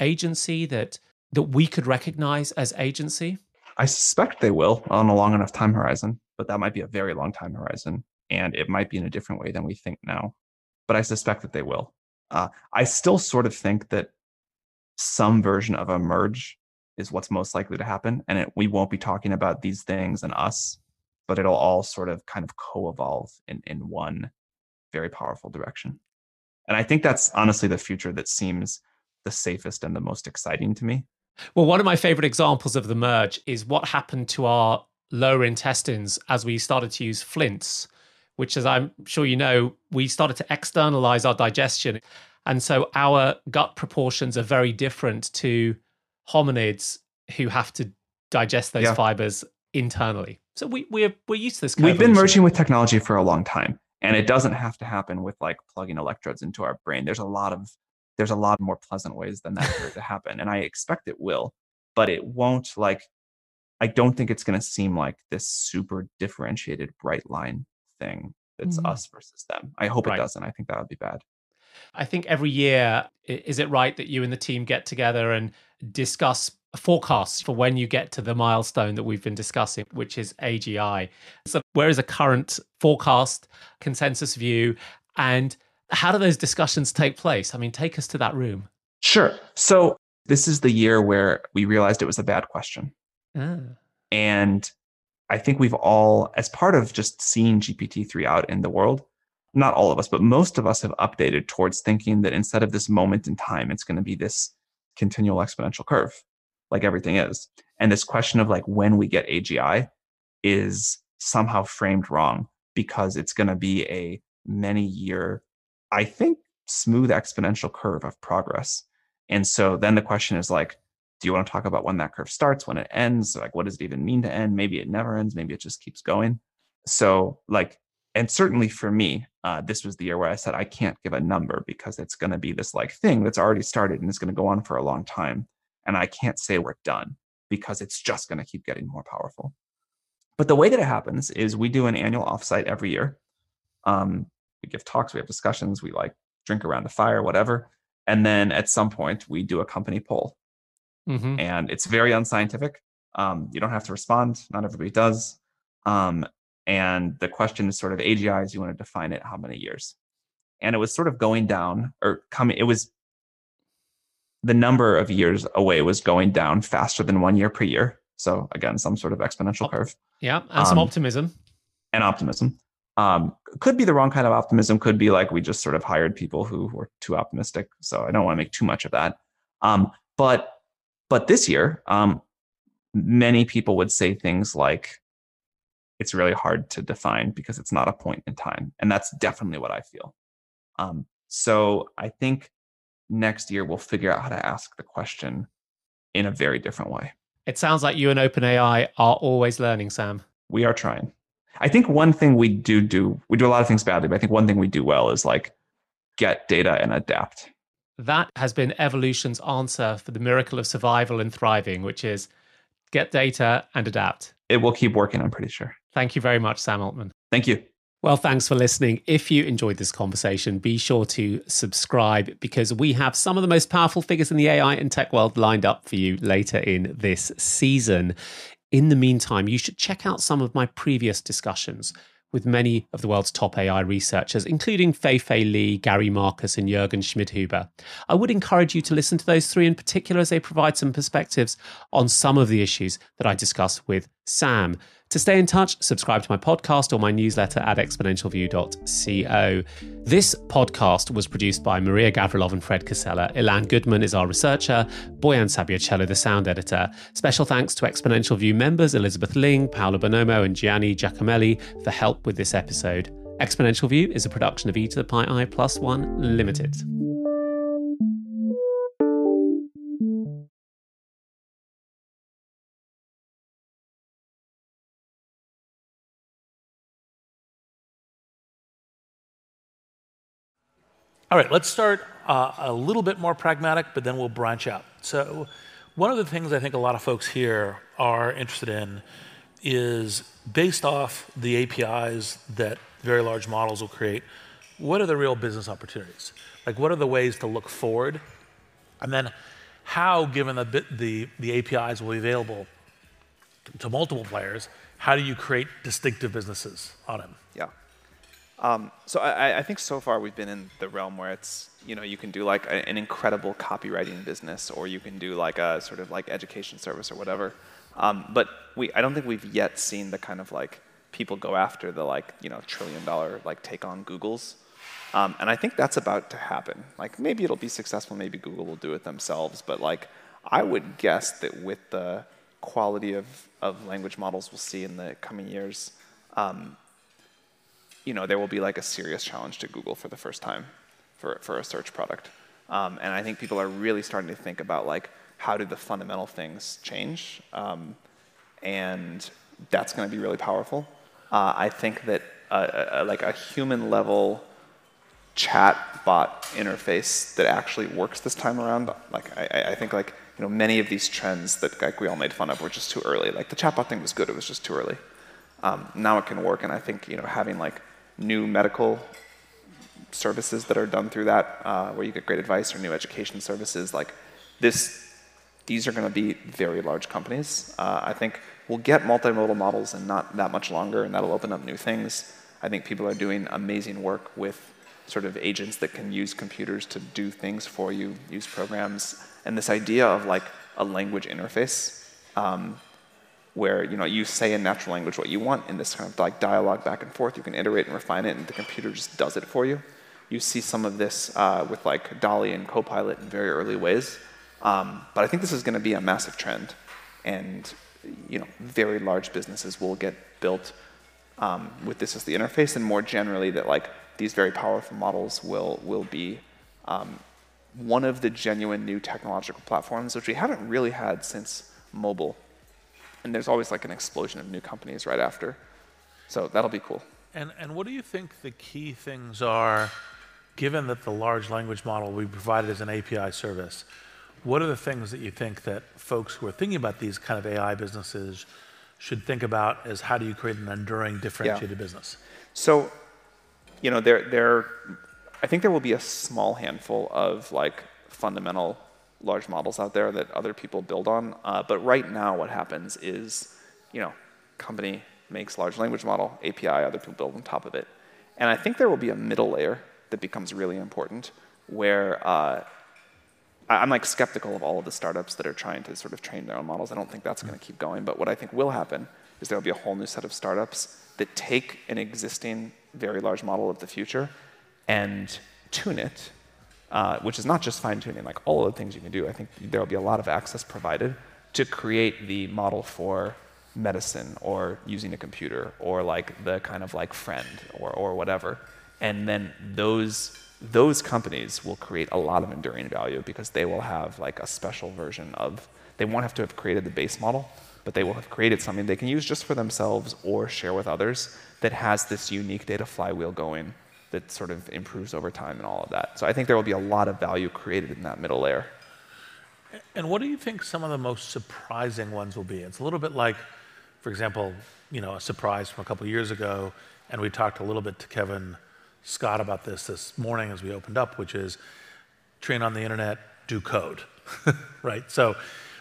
agency that that we could recognize as agency? I suspect they will on a long enough time horizon, but that might be a very long time horizon. And it might be in a different way than we think now. But I suspect that they will. Uh, I still sort of think that some version of a merge is what's most likely to happen. And it, we won't be talking about these things and us, but it'll all sort of kind of co evolve in, in one very powerful direction. And I think that's honestly the future that seems the safest and the most exciting to me. Well, one of my favorite examples of the merge is what happened to our lower intestines as we started to use flints, which, as I'm sure you know, we started to externalize our digestion. And so our gut proportions are very different to hominids who have to digest those Yeah. fibers internally. So we, we're, we're used to this. We've been merging with technology for a long time, and it doesn't have to happen with like plugging electrodes into our brain. There's a lot of there's a lot more pleasant ways than that for it to happen, and I expect it will, but it won't. Like, I don't think it's going to seem like this super differentiated bright line thing that's Mhm. us versus them. I hope Right. it doesn't. I think that would be bad. I think every year, is it right that you and the team get together and discuss forecasts for when you get to the milestone that we've been discussing, which is AGI? So, where is a current forecast, consensus view, and how do those discussions take place? I mean, take us to that room. Sure. So this is the year where we realized it was a bad question. Ah. And I think we've all, as part of just seeing GPT-3 out in the world, not all of us, but most of us have updated towards thinking that instead of this moment in time, it's going to be this continual exponential curve, like everything is. And this question of like when we get AGI is somehow framed wrong because it's going to be a many year, I think, smooth exponential curve of progress. And so then the question is like, do you want to talk about when that curve starts, when it ends? Like, what does it even mean to end? Maybe it never ends. Maybe it just keeps going. So, like, and certainly for me, uh, this was the year where I said I can't give a number because it's going to be this like thing that's already started and it's going to go on for a long time, and I can't say we're done because it's just going to keep getting more powerful. But the way that it happens is we do an annual offsite every year. Um, we give talks, we have discussions, we like drink around a fire, whatever, and then at some point we do a company poll Mhm. and it's very unscientific. Um, you don't have to respond. Not everybody does. Um, and the question is sort of AGI is you want to define it how many years? And it was sort of going down or coming. It was the number of years away was going down faster than one year per year. So again, some sort of exponential Oh. curve Yeah, and some Um, optimism. and optimism. Um, could be the wrong kind of optimism. Could be like we just sort of hired people who were too optimistic. So I don't want to make too much of that. Um, but but this year, um, many people would say things like, "It's really hard to define because it's not a point in time," and that's definitely what I feel. Um, so I think next year we'll figure out how to ask the question in a very different way. It sounds like you and OpenAI are always learning, Sam. we are trying. I think one thing we do do, we do a lot of things badly, but I think one thing we do well is like get data and adapt. That has been evolution's answer for the miracle of survival and thriving, which is get data, and adapt. It will keep working, I'm pretty sure. Thank you very much, Sam Altman. Thank you. Well, thanks for listening. If you enjoyed this conversation, be sure to subscribe because we have some of the most powerful figures in the AI and tech world lined up for you later in this season. In the meantime, you should check out some of my previous discussions with many of the world's top AI researchers, including Fei Fei Li, Gary Marcus, and Jürgen Schmidhuber. I would encourage you to listen to those three in particular as they provide some perspectives on some of the issues that I discuss with Sam. To stay in touch, subscribe to my podcast or my newsletter at exponentialview.co. This podcast was produced by Marija Gavrilov and Fred Casella. Ilan Goodman is our researcher, Bojan Sabioncello, the sound editor. Special thanks to Exponential View members Elizabeth Ling, Paolo Bonomo, and Gianni Giacomelli for help with this episode. Exponential View is a production of e to the pi i plus one limited. All right, let's start uh, a little bit more pragmatic, but then we'll branch out. So, one of the things I think a lot of folks here are interested in is based off the APIs that very large models will create, what are the real business opportunities? Like, what are the ways to look forward? And then, how, given the, the, the APIs will be available to multiple players, how do you create distinctive businesses on them? Um, so I, I, think so far we've been in the realm where it's you know you can do like a, an incredible copywriting business or you can do like a sort of like education service or whatever. Um, but we I don't think we've yet seen the kind of like people go after the like you know trillion dollar like take on Google's. Um, and I think that's about to happen. Like maybe it'll be successful, maybe Google will do it themselves, but like I would guess that with the quality of, of language models we'll see in the coming years, um, you know, there will be like a serious challenge to Google for the first time for, for a search product. Um, and I think people are really starting to think about like, how do the fundamental things change? Um, and that's going to be really powerful. Uh, I think that a, a, like a human level chat bot interface that actually works this time around, like I, I think like you know many of these trends that like we all made fun of were just too early. Like the chatbot thing was good, it was just too early. Um, now it can work, and I think you know having like new medical services that are done through that, uh, where you get great advice, or new education services. Like this, these are going to be very large companies. Uh, I think we'll get multimodal models in not that much longer, and that'll open up new things. I think people are doing amazing work with sort of agents that can use computers to do things for you, use programs, and this idea of like a language interface. Um, where you know you say in natural language what you want in this kind of like dialogue back and forth. You can iterate and refine it, and the computer just does it for you. You see some of this uh, with like DALL-E and Copilot in very early ways, um, but I think this is going to be a massive trend, and you know very large businesses will get built um, with this as the interface, and more generally that like these very powerful models will will be um, one of the genuine new technological platforms which we haven't really had since mobile and there's always like an explosion of new companies right after. So that'll be cool. And, and what do you think the key things are, given that the large language model we provided as an API service? What are the things that you think that folks who are thinking about these kind of AI businesses should think about as how do you create an enduring, differentiated yeah. business? So, you know, there, there, I think there will be a small handful of like fundamental large models out there that other people build on. Uh, but right now, what happens is, you know, company makes large language model, API, other people build on top of it. And I think there will be a middle layer that becomes really important where uh, I'm like skeptical of all of the startups that are trying to sort of train their own models. I don't think that's going to keep going. But what I think will happen is there will be a whole new set of startups that take an existing very large model of the future and tune it uh, which is not just fine tuning, like all of the things you can do. I think there will be a lot of access provided to create the model for medicine or using a computer or like the kind of like friend or, or whatever. And then those those companies will create a lot of enduring value because they will have like a special version of they won't have to have created the base model, but they will have created something they can use just for themselves or share with others that has this unique data flywheel going that sort of improves over time and all of that. So I think there will be a lot of value created in that middle layer. And what do you think some of the most surprising ones will be? It's a little bit like, for example, you know, a surprise from a couple years ago, and we talked a little bit to Kevin Scott about this this morning as we opened up, which is train on the internet, do code, right? So,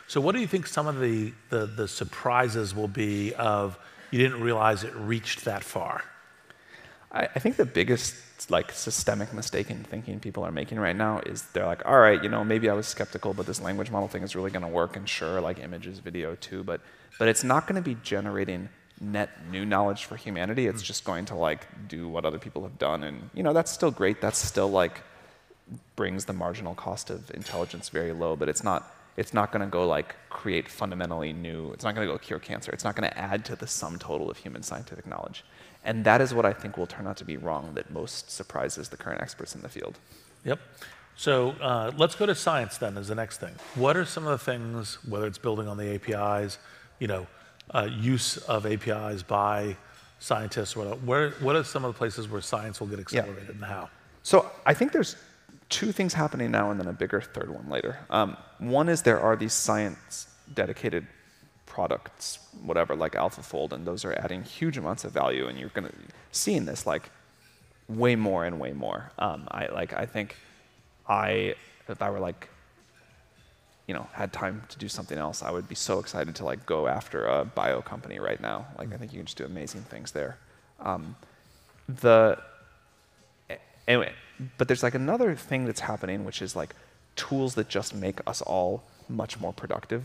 so what do you think some of the, the, the surprises will be of you didn't realize it reached that far? I, I think the biggest like systemic mistake in thinking people are making right now is they're like, all right, you know, maybe I was skeptical, but this language model thing is really going to work, and sure, like images, video too, but but it's not going to be generating net new knowledge for humanity. It's mm. just going to like do what other people have done, and you know that's still great. That's still like brings the marginal cost of intelligence very low, but it's not it's not going to go like create fundamentally new. It's not going to go cure cancer. It's not going to add to the sum total of human scientific knowledge. And that is what I think will turn out to be wrong that most surprises the current experts in the field. Yep. So uh, let's go to science then as the next thing. What are some of the things, whether it's building on the APIs, you know, uh, use of APIs by scientists, or where, what are some of the places where science will get accelerated yeah. and how? So I think there's two things happening now and then a bigger third one later. Um, one is there are these science dedicated products, whatever, like AlphaFold, and those are adding huge amounts of value, and you're going to seeing this like way more and way more. Um, I like I think I if I were like you know had time to do something else, I would be so excited to like go after a bio company right now. Like I think you can just do amazing things there. Um, the anyway, but there's like another thing that's happening, which is like tools that just make us all much more productive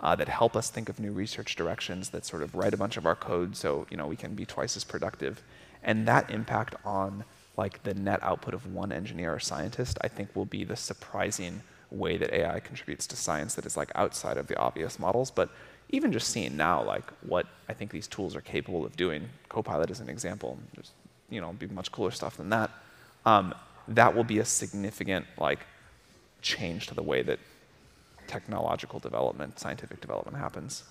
uh, that help us think of new research directions, that sort of write a bunch of our code so you know we can be twice as productive. And that impact on like the net output of one engineer or scientist, I think will be the surprising way that AI contributes to science that is like outside of the obvious models. But even just seeing now like what I think these tools are capable of doing, Copilot is an example. There's you know be much cooler stuff than that. Um, that will be a significant like change to the way that technological development, scientific development happens.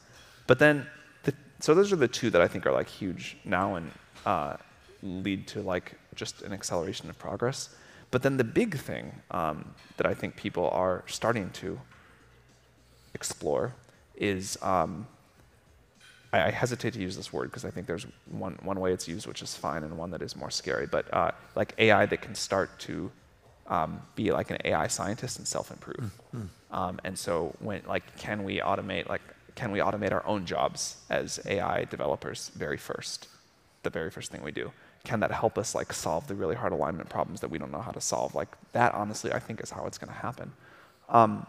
But then, the, so those are the two that I think are like huge now and uh, lead to like just an acceleration of progress. But then the big thing um, that I think people are starting to explore is um, I, I, hesitate to use this word because I think there's one, one way it's used which is fine and one that is more scary. But uh, like AI that can start to um, be like an AI scientist and self-improve. Mm-hmm. Um, and so when like can we automate like can we automate our own jobs as AI developers very first, the very first thing we do? Can that help us like solve the really hard alignment problems that we don't know how to solve? Like that, honestly, I think is how it's going to happen. Um,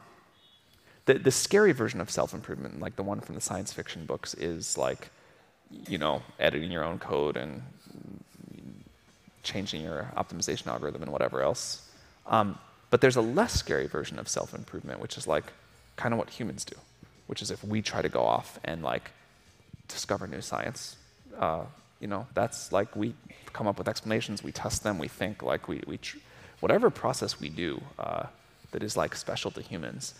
the the scary version of self-improvement, like the one from the science fiction books, is like you know editing your own code and changing your optimization algorithm and whatever else. Um, but there's a less scary version of self improvement, which is like kind of what humans do, which is if we try to go off and like discover new science, uh, you know, that's like we come up with explanations, we test them, we think, like we, we whatever process we do uh, that is like special to humans,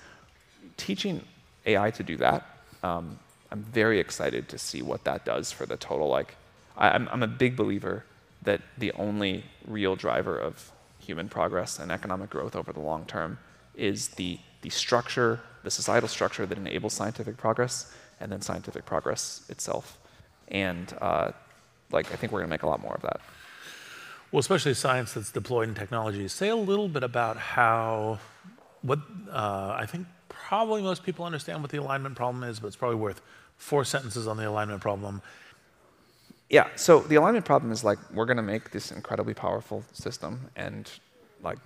teaching AI to do that, um, I'm very excited to see what that does for the total. Like, I, I'm, I'm a big believer that the only real driver of human progress and economic growth over the long term is the, the structure, the societal structure that enables scientific progress, and then scientific progress itself. And uh, like, I think we're going to make a lot more of that. Well, especially science that's deployed in technology. Say a little bit about how, what uh, I think probably most people understand what the alignment problem is, but it's probably worth four sentences on the alignment problem yeah, so the alignment problem is like we're going to make this incredibly powerful system and like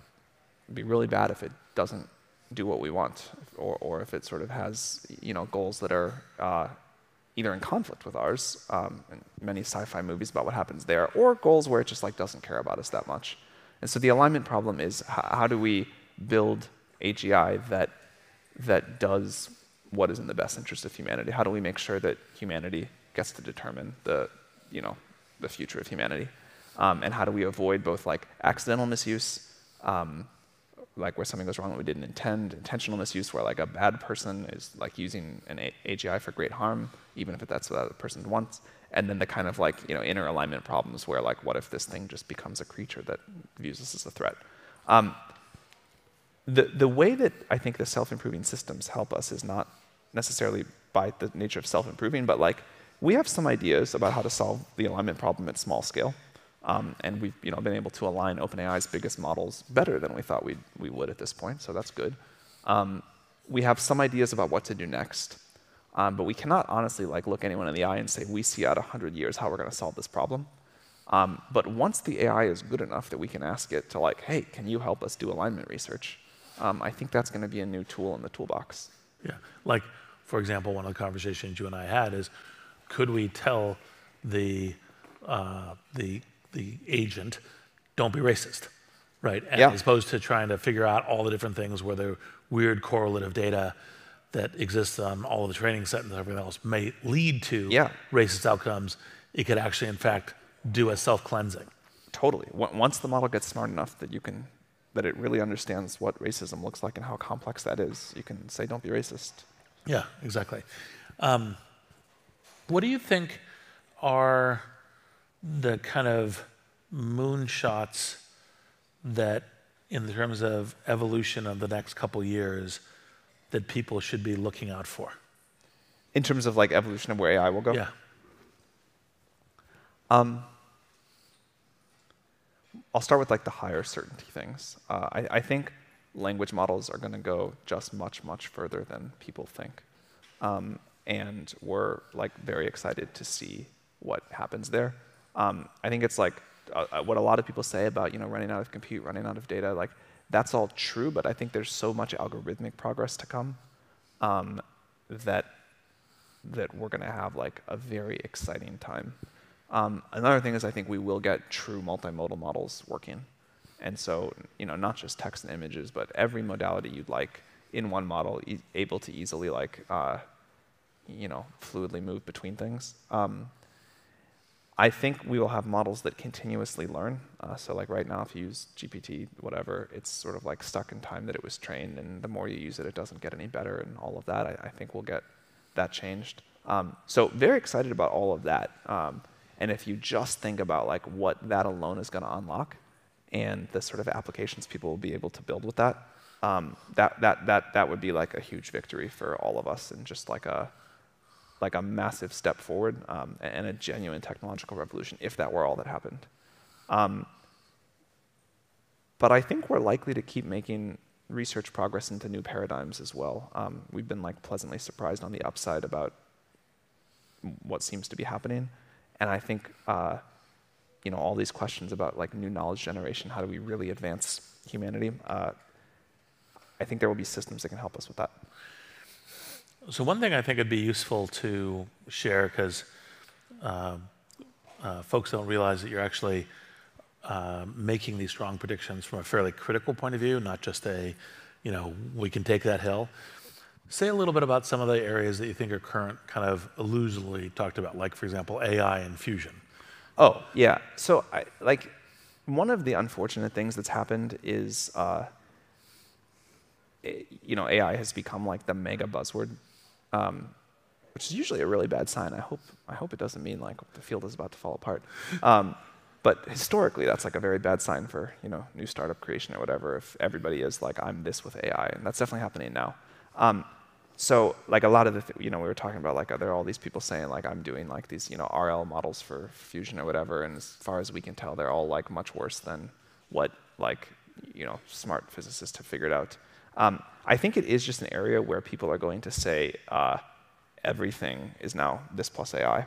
be really bad if it doesn't do what we want or, or if it sort of has you know goals that are uh, either in conflict with ours um, and many sci-fi movies about what happens there or goals where it just like doesn't care about us that much. And so the alignment problem is how do we build AGI that that does what is in the best interest of humanity? How do we make sure that humanity gets to determine the you know, the future of humanity. Um, and how do we avoid both like accidental misuse, um, like where something goes wrong that we didn't intend, intentional misuse where like a bad person is like using an a- AGI for great harm, even if that's what that person wants, and then the kind of like you know inner alignment problems where like what if this thing just becomes a creature that views us as a threat. Um, the, the way that I think the self-improving systems help us is not necessarily by the nature of self-improving, but like we have some ideas about how to solve the alignment problem at small scale. Um, and we've you know, been able to align OpenAI's biggest models better than we thought we'd, we would at this point, so that's good. Um, we have some ideas about what to do next, um, but we cannot honestly like look anyone in the eye and say, we see out 100 years how we're going to solve this problem. Um, but once the AI is good enough that we can ask it to like, hey, can you help us do alignment research? Um, I think that's going to be a new tool in the toolbox. Yeah, like for example, one of the conversations you and I had is, could we tell the uh, the the agent, don't be racist, right? And Yeah. As opposed to trying to figure out all the different things where the weird correlative data that exists on all of the training set and everything else may lead to Yeah. racist outcomes. It could actually, in fact, do a self-cleansing. Totally. Once the model gets smart enough that you can, that it really understands what racism looks like and how complex that is, you can say, don't be racist. Yeah, exactly. Um, what do you think are the kind of moonshots that, in terms of evolution of the next couple years, that people should be looking out for? In terms of like evolution of where AI will go. Yeah. I'll start with like the higher certainty things. Uh, I, I think language models are going to go just much, much further than people think. Um, and we're like very excited to see what happens there. Um, I think it's like uh, what a lot of people say about you know running out of compute, running out of data. Like that's all true, but I think there's so much algorithmic progress to come um, that that we're going to have like a very exciting time. Um, another thing is I think we will get true multimodal models working. And so, you know, not just text and images, but every modality you'd like in one model, e- able to easily like, uh, you know, fluidly move between things. Um, I think we will have models that continuously learn. Uh, so like right now, if you use GPT, whatever, it's sort of like stuck in time that it was trained, and the more you use it, it doesn't get any better, and all of that. I, I think we'll get that changed. Um, so very excited about all of that. Um, and if you just think about like what that alone is going to unlock, and the sort of applications people will be able to build with that, um, that that that that would be like a huge victory for all of us, and just like a like a massive step forward um, and a genuine technological revolution if that were all that happened. Um, but I think we're likely to keep making research progress into new paradigms as well. Um, we've been like pleasantly surprised on the upside about what seems to be happening, and I think uh, you know all these questions about like new knowledge generation. How do we really advance humanity? Uh, I think there will be systems that can help us with that. So one thing I think would be useful to share, because uh, folks don't realize that you're actually uh, making these strong predictions from a fairly critical point of view, not just a, you know, we can take that hill. Say a little bit about some of the areas that you think are current, kind of illusively talked about, like for example, AI and fusion. Oh, yeah. So, I, like, one of the unfortunate things that's happened is, uh, i- you know, AI has become like the mega buzzword, um, which is usually a really bad sign. I hope, I hope it doesn't mean like the field is about to fall apart. Um, but historically, that's like a very bad sign for you know new startup creation or whatever. If everybody is like, I'm this with AI, and that's definitely happening now. Um, so like a lot of the th- you know we were talking about like there are all these people saying like I'm doing like these you know RL models for fusion or whatever, and as far as we can tell, they're all like much worse than what like you know smart physicists have figured out. Um, I think it is just an area where people are going to say uh, everything is now this plus AI.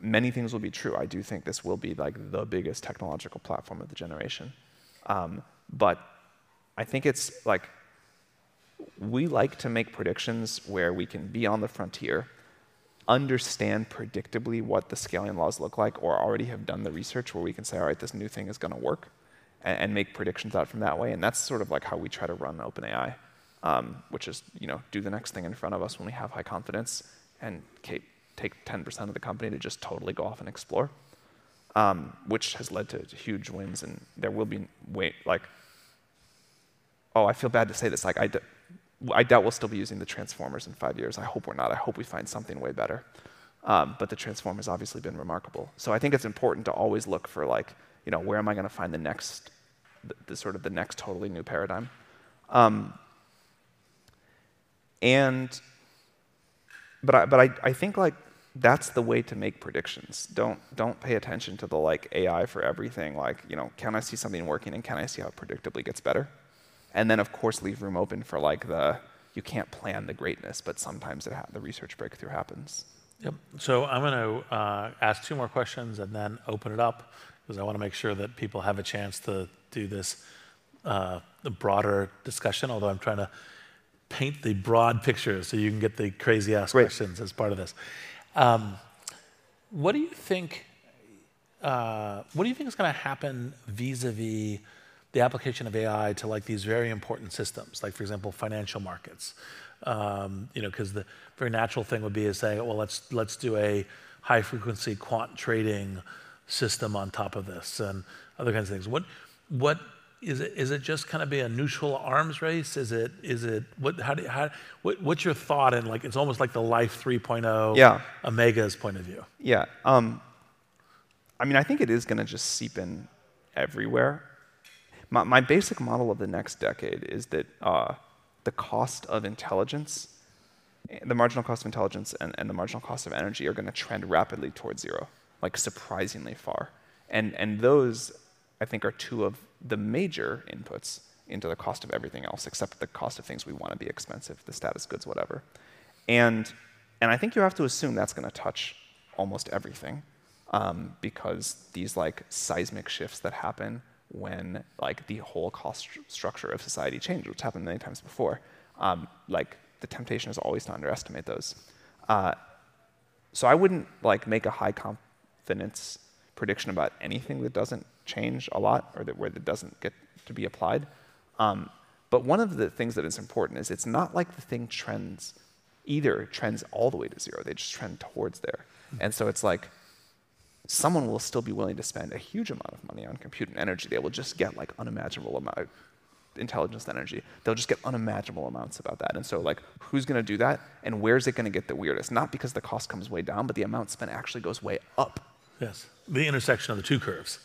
Many things will be true. I do think this will be like the biggest technological platform of the generation, um, but I think it's like we like to make predictions where we can be on the frontier, understand predictably what the scaling laws look like, or already have done the research where we can say, all right, this new thing is going to work, and, and make predictions out from that way. And that's sort of like how we try to run OpenAI, um, which is you know do the next thing in front of us when we have high confidence, and take 10% of the company to just totally go off and explore, um, which has led to huge wins. And there will be wait like oh, I feel bad to say this. Like, I, doubt we'll still be using the transformers in five years. I hope we're not. I hope we find something way better. Um, but the transformers obviously been remarkable. So I think it's important to always look for like, you know, where am I going to find the next, the, the sort of the next totally new paradigm. Um, and but I, but I, I think like that's the way to make predictions. Don't don't pay attention to the like AI for everything. Like you know, can I see something working and can I see how it predictably gets better? And then of course leave room open for like the you can't plan the greatness, but sometimes ha- the research breakthrough happens. Yep. So I'm going to uh, ask two more questions and then open it up because I want to make sure that people have a chance to do this uh, broader discussion. Although I'm trying to paint the broad picture so you can get the crazy ass Great. questions as part of this. Um, what do you think? Uh, what do you think is going to happen vis-a-vis the application of AI to like these very important systems, like for example, financial markets? Um, you know, because the very natural thing would be to say, well, let's let's do a high-frequency quant trading system on top of this and other kinds of things. What what is it? Is it just kind of be a neutral arms race? Is it is it what? How do how? What, what's your thought? And like it's almost like the Life 3.0, Yeah. Omega's point of view. Yeah. Um, I mean, I think it is going to just seep in everywhere. My, my basic model of the next decade is that uh, the cost of intelligence, the marginal cost of intelligence and, and the marginal cost of energy are going to trend rapidly towards zero, like surprisingly far. And, and those, I think, are two of the major inputs into the cost of everything else, except the cost of things we want to be expensive, the status goods, whatever. And, and I think you have to assume that's going to touch almost everything um, because these like seismic shifts that happen when like the whole cost stru- structure of society changes, which happened many times before, um, like the temptation is always to underestimate those. Uh, so I wouldn't like make a high confidence prediction about anything that doesn't change a lot or that where that doesn't get to be applied. Um, but one of the things that is important is it's not like the thing trends either trends all the way to zero. They just trend towards there. And so it's like someone will still be willing to spend a huge amount of money on compute and energy. They will just get like unimaginable amount of intelligence and energy. They'll just get unimaginable amounts about that. And so like who's going to do that and where's it going to get the weirdest? Not because the cost comes way down, but the amount spent actually goes way up. Yes, the intersection of the two curves.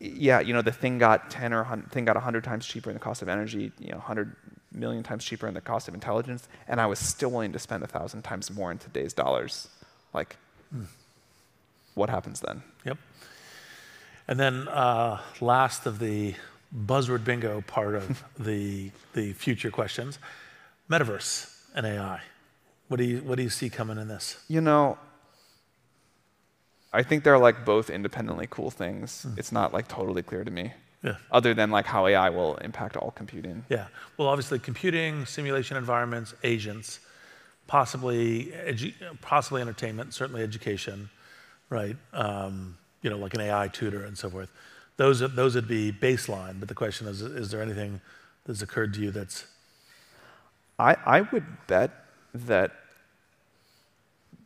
Yeah, you know, the thing got 10 or 100, thing got 100 times cheaper in the cost of energy, you know, 100 million times cheaper in the cost of intelligence, and I was still willing to spend a 1,000 times more in today's dollars. Like, what happens then? Yep. And then uh, last of the buzzword bingo part of the the future questions, metaverse and AI. What do you what do you see coming in this? You know, I think they're like both independently cool things. It's not like totally clear to me, Yeah. other than like how AI will impact all computing. Yeah. Well, obviously, computing, simulation environments, agents, possibly edu- possibly entertainment, certainly education, right? Um, you know, like an AI tutor and so forth. Those are- those would be baseline. But the question is: Is there anything that's occurred to you that's I, I would bet that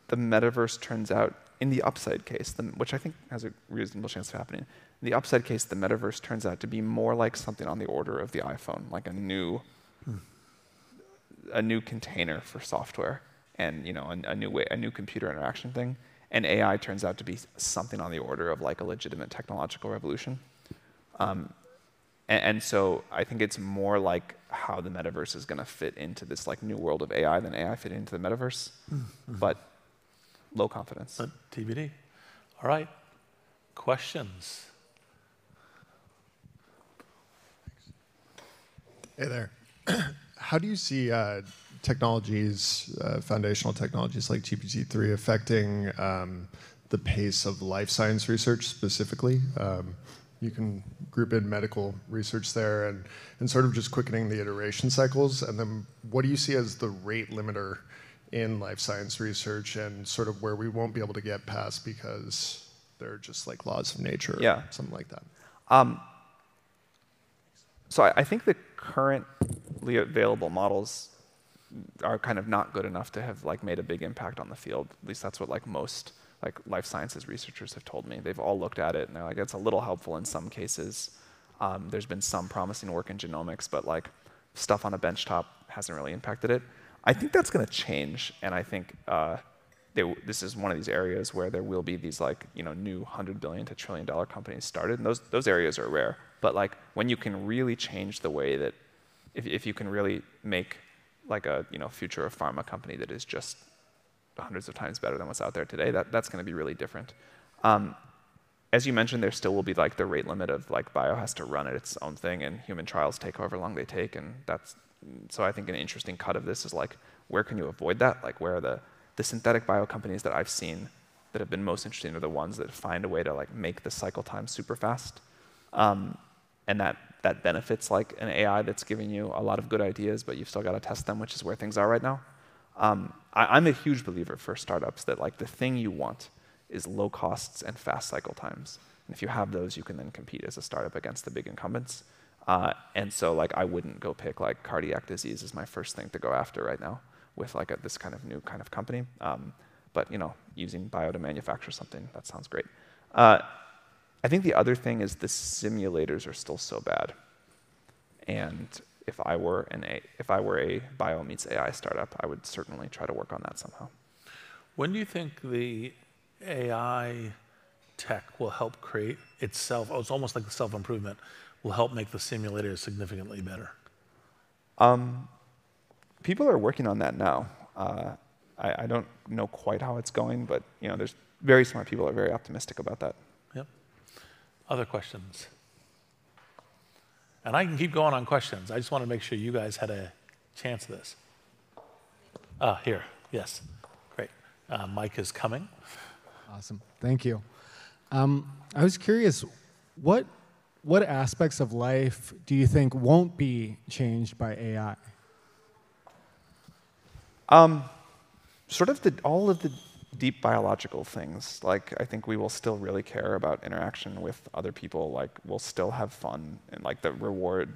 the metaverse turns out, in the upside case, the, which I think has a reasonable chance of happening, in the upside case, the metaverse turns out to be more like something on the order of the iPhone, like a new, hmm. a new container for software, and you know, a, a new way, a new computer interaction thing. And AI turns out to be something on the order of like a legitimate technological revolution. Um, and, and so I think it's more like how the metaverse is going to fit into this like new world of AI than AI fit into the metaverse. Hmm, hmm. But low confidence. uh, TBD? All right. Questions? Hey there. How do you see uh, technologies, uh, foundational technologies like GPT-3 affecting um, the pace of life science research specifically? Um, you can group in medical research there and, and sort of just quickening the iteration cycles. And then what do you see as the rate limiter in life science research and sort of where we won't be able to get past because they're just like laws of nature Yeah. or something like that? Um, so I, I think the currently available models are kind of not good enough to have like made a big impact on the field. At least that's what like most like life sciences researchers have told me. They've all looked at it and they're like, it's a little helpful in some cases. Um, there's been some promising work in genomics, but like stuff on a benchtop hasn't really impacted it. I think that's going to change, and I think uh, they, this is one of these areas where there will be these like you know new hundred billion to trillion dollar companies started, and those those areas are rare. But like when you can really change the way that if if you can really make like a you know future of pharma company that is just hundreds of times better than what's out there today, that that's going to be really different. Um, as you mentioned, there still will be like the rate limit of like bio has to run at its own thing, and human trials take however long they take, and that's so I think an interesting cut of this is like where can you avoid that? Like where are the the synthetic bio companies that I've seen that have been most interesting are the ones that find a way to like make the cycle time super fast, um, and that that benefits like an AI that's giving you a lot of good ideas, but you've still got to test them, which is where things are right now. Um, I, am a huge believer for startups that like the thing you want is low costs and fast cycle times. And if you have those, you can then compete as a startup against the big incumbents. Uh, and so like I wouldn't go pick like cardiac disease as my first thing to go after right now with like a, this kind of new kind of company. Um, but you know, using bio to manufacture something that sounds great. Uh, I think the other thing is the simulators are still so bad. And if I were an a, if I were a bio meets AI startup, I would certainly try to work on that somehow. When do you think the AI tech will help create itself? Oh, it's almost like self improvement will help make the simulator significantly better. Um, people are working on that now. Uh, I, I, don't know quite how it's going, but you know, there's very smart people are very optimistic about that. Yep. Other questions? And I can keep going on questions. I just want to make sure you guys had a chance of this. Ah, here, yes. Great. Uh, Mike is coming. Awesome. Thank you. Um, I was curious, what, what aspects of life do you think won't be changed by AI? Um, sort of the, all of the deep biological things. Like I think we will still really care about interaction with other people. Like we'll still have fun, and like the reward,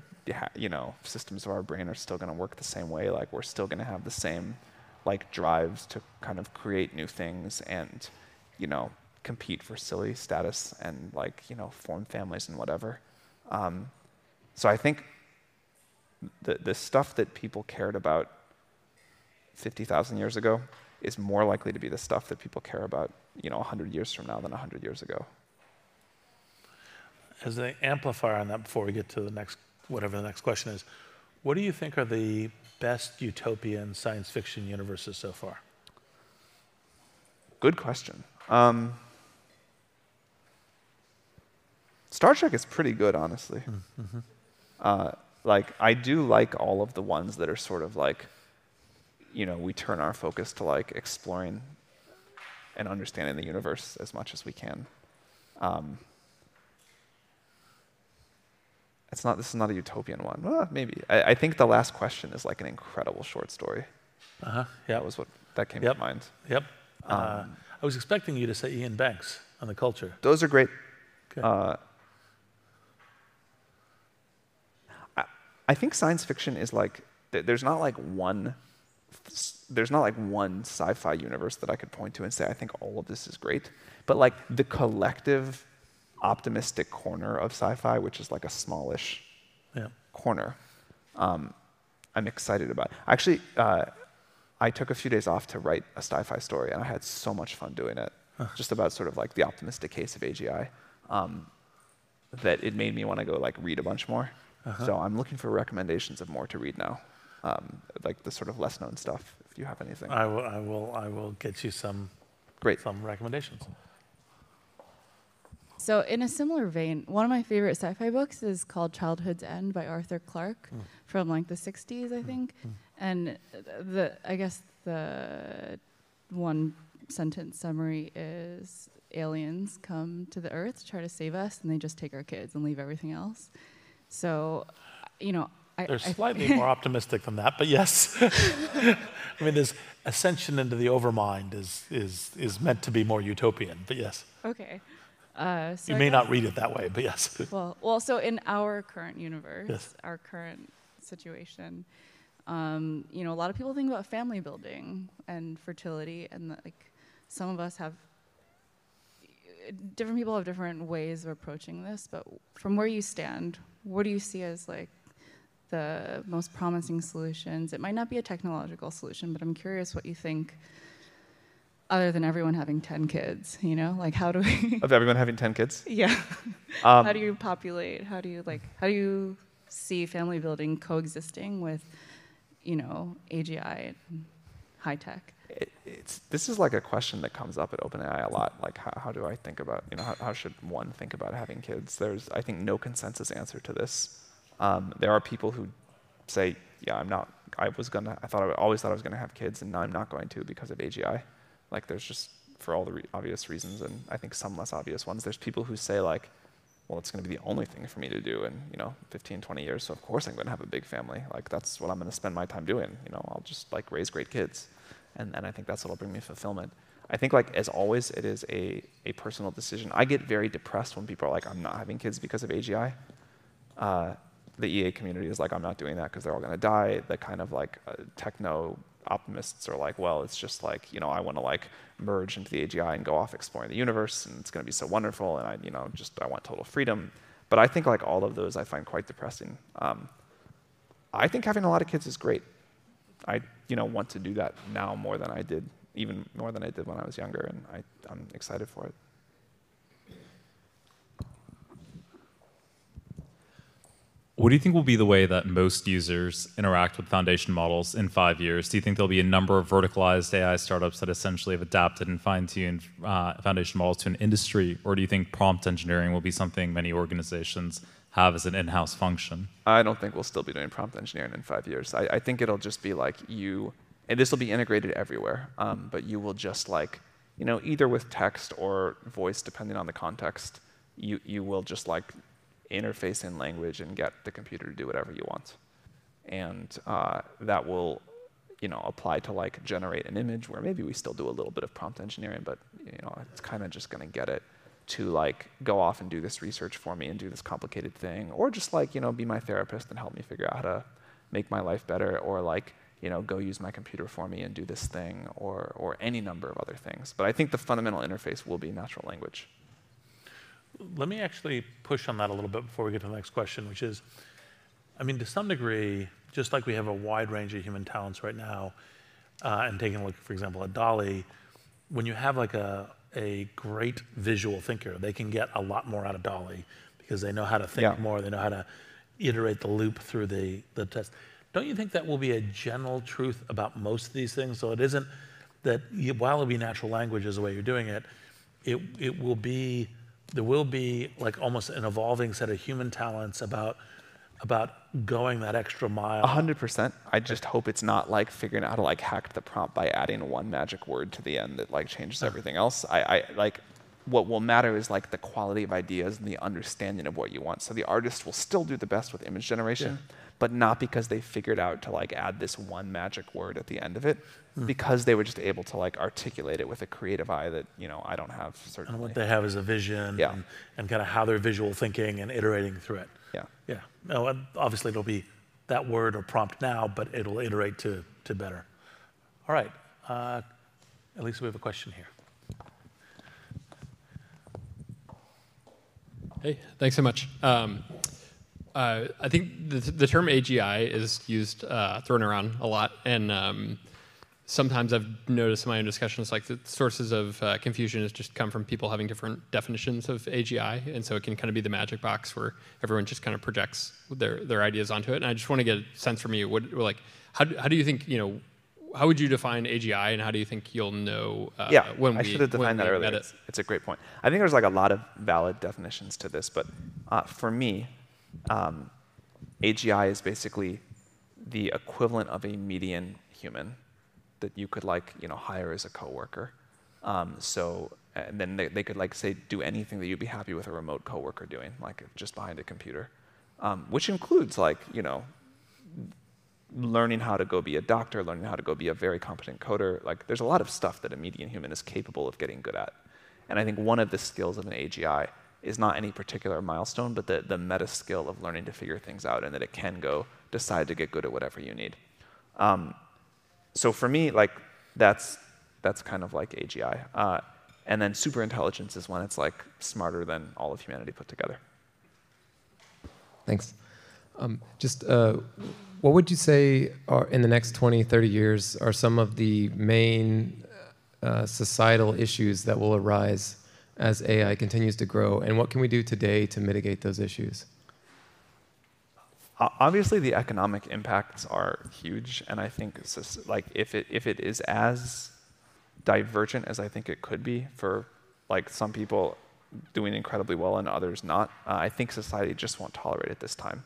you know, systems of our brain are still going to work the same way. Like we're still going to have the same, like drives to kind of create new things and, you know, compete for silly status and like you know form families and whatever. Um, so I think the the stuff that people cared about 50,000 years ago is more likely to be the stuff that people care about, you know, 100 years from now than 100 years ago. As an amplifier on that, before we get to the next, whatever the next question is, what do you think are the best utopian science fiction universes so far? Good question. Um, Star Trek is pretty good, honestly. Mm-hmm. Uh, like, I do like all of the ones that are sort of like you know, we turn our focus to like exploring and understanding the universe as much as we can. Um, it's not. This is not a utopian one. Well, maybe. I, I, think the last question is like an incredible short story. Uh huh. Yeah. That was what that came yep. to mind. Yep. Uh, um, uh, I was expecting you to say Iain Banks on the culture. Those are great. Uh, I, think science fiction is like there's not like one there's not like one sci-fi universe that I could point to and say I think all of this is great, but like the collective optimistic corner of sci-fi, which is like a smallish yeah. corner, um, I'm excited about. Actually, uh, I took a few days off to write a sci-fi story, and I had so much fun doing it. Huh. Just about sort of like the optimistic case of AGI, um, that it made me want to go like read a bunch more. Uh-huh. So I'm looking for recommendations of more to read now um, like the sort of less known stuff, if you have anything. I will, I will, I will get you some, Great. some recommendations. So, in a similar vein, one of my favorite sci-fi books is called Childhood's End by Arthur Clarke mm. from like the 60s, I hmm. think. Mm. And the I guess the one sentence summary is aliens come to the earth to try to save us and they just take our kids and leave everything else. So, you know, I, They're slightly more optimistic than that, but yes. I mean, this ascension into the overmind is, is, is meant to be more utopian, but yes. Okay. Uh, so you may not read it that way, but yes. Well, well, so in our current universe, yes. our current situation, um, you know, a lot of people think about family building and fertility, and the, like some of us have different people have different ways of approaching this. But from where you stand, what do you see as like the most promising solutions. It might not be a technological solution, but I'm curious what you think other than everyone having 10 kids, you know? Like how do we Of everyone having 10 kids? Yeah. Um, how do you populate? How do you like how do you see family building coexisting with, you know, AGI and high tech? It, it's this is like a question that comes up at OpenAI a lot. Like, how, how do I think about, you know, how, how should one think about having kids? There's, I think, no consensus answer to this. Um, there are people who say, yeah, I'm not. I was gonna. I thought I always thought I was gonna have kids, and now I'm not going to because of AGI. Like, there's just for all the re- obvious reasons, and I think some less obvious ones. There's people who say like, well, it's going to be the only thing for me to do in you know 15, 20 years. So of course I'm going to have a big family. Like that's what I'm going to spend my time doing. You know, I'll just like raise great kids, and and I think that's what'll bring me fulfillment. I think like as always, it is a a personal decision. I get very depressed when people are like, I'm not having kids because of AGI. Uh, the EA community is like, I'm not doing that because they're all going to die. The kind of like uh, techno optimists are like, well, it's just like, you know, I want to like merge into the AGI and go off exploring the universe and it's going to be so wonderful and I, you know, just I want total freedom. But I think like all of those I find quite depressing. Um, I think having a lot of kids is great. I, you know, want to do that now more than I did, even more than I did when I was younger, and I, I'm excited for it. What do you think will be the way that most users interact with foundation models in five years? Do you think there'll be a number of verticalized AI startups that essentially have adapted and fine-tuned uh, foundation models to an industry, or do you think prompt engineering will be something many organizations have as an in-house function? I don't think we'll still be doing prompt engineering in five years. I, I think it'll just be like you, and this will be integrated everywhere. Um, but you will just like, you know, either with text or voice, depending on the context, you you will just like interface in language and get the computer to do whatever you want. And uh, that will, you know, apply to like generate an image where maybe we still do a little bit of prompt engineering, but you know, it's kind of just going to get it to like go off and do this research for me and do this complicated thing, or just like you know, be my therapist and help me figure out how to make my life better, or like you know, go use my computer for me and do this thing, or or any number of other things. But I think the fundamental interface will be natural language. Let me actually push on that a little bit before we get to the next question, which is, I mean, to some degree, just like we have a wide range of human talents right now, uh, and taking a look, for example, at DALL-E, when you have like a, a great visual thinker, they can get a lot more out of DALL-E because they know how to think Yeah. more, they know how to iterate the loop through the, the test. Don't you think that will be a general truth about most of these things? So it isn't that you, while it'll be natural language is the way you're doing it, it, it will be, there will be like almost an evolving set of human talents about, about going that extra mile. A hundred percent. I just hope it's not like figuring out how to like hack the prompt by adding one magic word to the end that like changes everything else. I, I like what will matter is like the quality of ideas and the understanding of what you want. So the artist will still do the best with image generation, but not because they figured out to like add this one magic word at the end of it, hmm. because they were just able to like articulate it with a creative eye that you know I don't have certain. And what they have is a vision Yeah. and, and kind of how they're visual thinking and iterating through it. Yeah. Yeah. No, obviously it'll be that word or prompt now, but it'll iterate to, to better. All right. Uh, at least we have a question here. Hey, thanks so much. Um, uh, I think the, the term AGI is used, uh, thrown around a lot, and um, sometimes I've noticed in my own discussions, like the sources of uh, confusion has just come from people having different definitions of AGI, and so it can kind of be the magic box where everyone just kind of projects their their ideas onto it. And I just want to get a sense from you, what like how do, how do you think you know? How would you define AGI, and how do you think you'll know uh, yeah, when we I should have defined that earlier. it? It's, it's a great point. I think there's like a lot of valid definitions to this, but uh, for me, um, AGI is basically the equivalent of a median human that you could like you know hire as a coworker. Um, so and then they, they could like say do anything that you'd be happy with a remote coworker doing, like just behind a computer, um, which includes like you know learning how to go be a doctor, learning how to go be a very competent coder. Like, there's a lot of stuff that a median human is capable of getting good at. And I think one of the skills of an AGI is not any particular milestone, but the, the meta skill of learning to figure things out and that it can go decide to get good at whatever you need. Um, so for me, like, that's, that's kind of like AGI. Uh, and then super intelligence is when it's like smarter than all of humanity put together. Thanks. Um, just uh, what would you say are in the next 20, 30 years are some of the main uh, societal issues that will arise as AI continues to grow, and what can we do today to mitigate those issues? Obviously the economic impacts are huge, and I think just, like if it if it is as divergent as I think it could be for like some people doing incredibly well and others not, uh, I think society just won't tolerate it this time.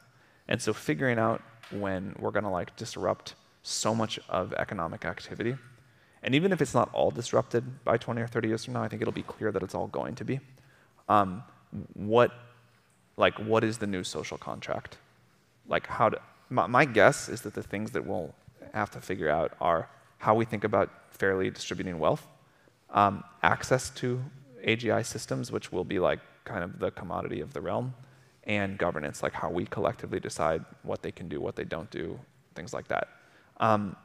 And so figuring out when we're going to like disrupt so much of economic activity, and even if it's not all disrupted by 20 or 30 years from now, I think it'll be clear that it's all going to be. Um, what, like, what is the new social contract? Like, how to, my, my guess is that the things that we'll have to figure out are how we think about fairly distributing wealth, um, access to AGI systems, which will be like kind of the commodity of the realm, and governance, like how we collectively decide what they can do, what they don't do, things like that. Um,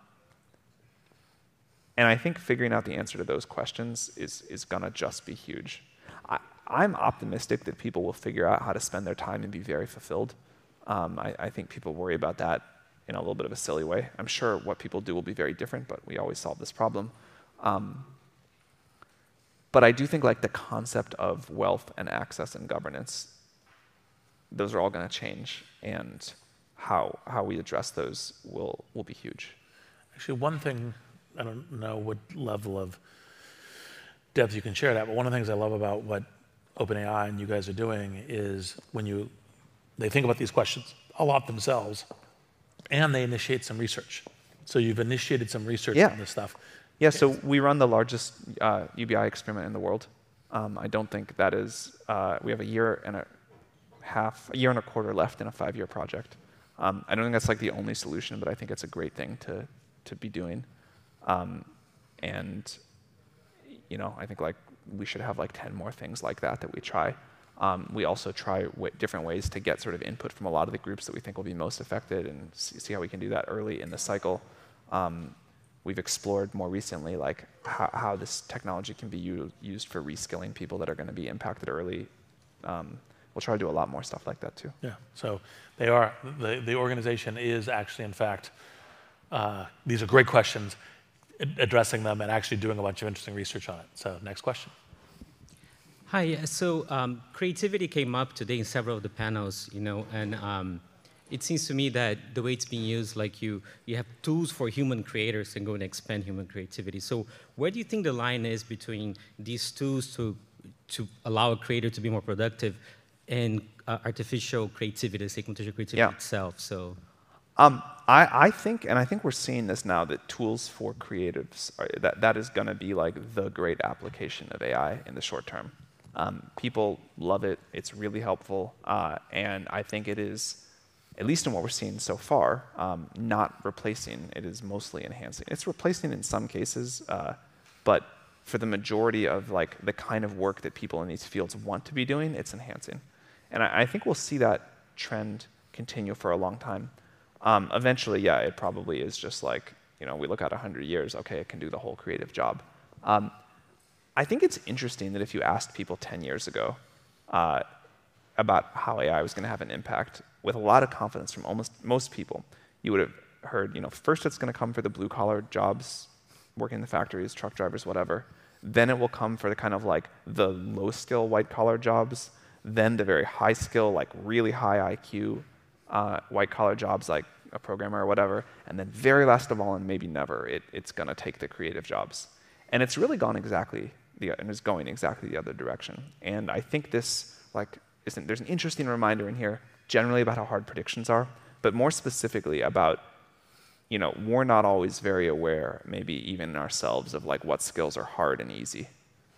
and I think figuring out the answer to those questions is, is going to just be huge. I, I'm optimistic that people will figure out how to spend their time and be very fulfilled. Um, I, I, think people worry about that in a little bit of a silly way. I'm sure what people do will be very different, but we always solve this problem. Um, but I do think like the concept of wealth and access and governance, those are all going to change, and how how we address those will will be huge. Actually, one thing I don't know what level of depth you can share that, but one of the things I love about what OpenAI and you guys are doing is when you they think about these questions a lot themselves, and they initiate some research. So you've initiated some research yeah. on this stuff. Yeah. So we run the largest uh, UBI experiment in the world. Um, I don't think that is. Uh, we have a year and a half, a year and a quarter left in a five-year project. Um, I don't think that's like the only solution, but I think it's a great thing to to be doing. Um, and you know, I think like we should have like 10 more things like that that we try. Um, we also try different ways to get sort of input from a lot of the groups that we think will be most affected and see, how we can do that early in the cycle. Um, we've explored more recently like how, how this technology can be used for reskilling people that are going to be impacted early. Um, we'll try to do a lot more stuff like that too. Yeah. So they are the the organization is actually in fact uh, these are great questions addressing them and actually doing a bunch of interesting research on it. So, next question. Hi. So, um, creativity came up today in several of the panels, you know, and um, it seems to me that the way it's being used, like you, you have tools for human creators and go and expand human creativity. So, where do you think the line is between these tools to to allow a creator to be more productive and uh, artificial creativity, artificial creativity yeah. itself? So. Um, I, I, think, and I think we're seeing this now, that tools for creatives, are, that, that is going to be like the great application of AI in the short term. Um, people love it. It's really helpful. Uh, and I think it is, at least in what we're seeing so far, um, not replacing. It is mostly enhancing. It's replacing in some cases, uh, but for the majority of like the kind of work that people in these fields want to be doing, it's enhancing. And I, I think we'll see that trend continue for a long time. Um, eventually, yeah, it probably is just like, you know, we look at 100 years, okay, it can do the whole creative job. Um, I think it's interesting that if you asked people 10 years ago uh, about how AI was going to have an impact, with a lot of confidence from almost most people, you would have heard, you know, first it's going to come for the blue collar jobs, working in the factories, truck drivers, whatever. Then it will come for the kind of like the low skill white collar jobs. Then the very high skill, like really high IQ uh, white collar jobs like a programmer or whatever. And then very last of all, and maybe never, it, it's going to take the creative jobs. And it's really gone exactly the, and is going exactly the other direction. And I think this, like, isn't, there's an interesting reminder in here, generally about how hard predictions are, but more specifically about, you know, we're not always very aware, maybe even ourselves, of like what skills are hard and easy,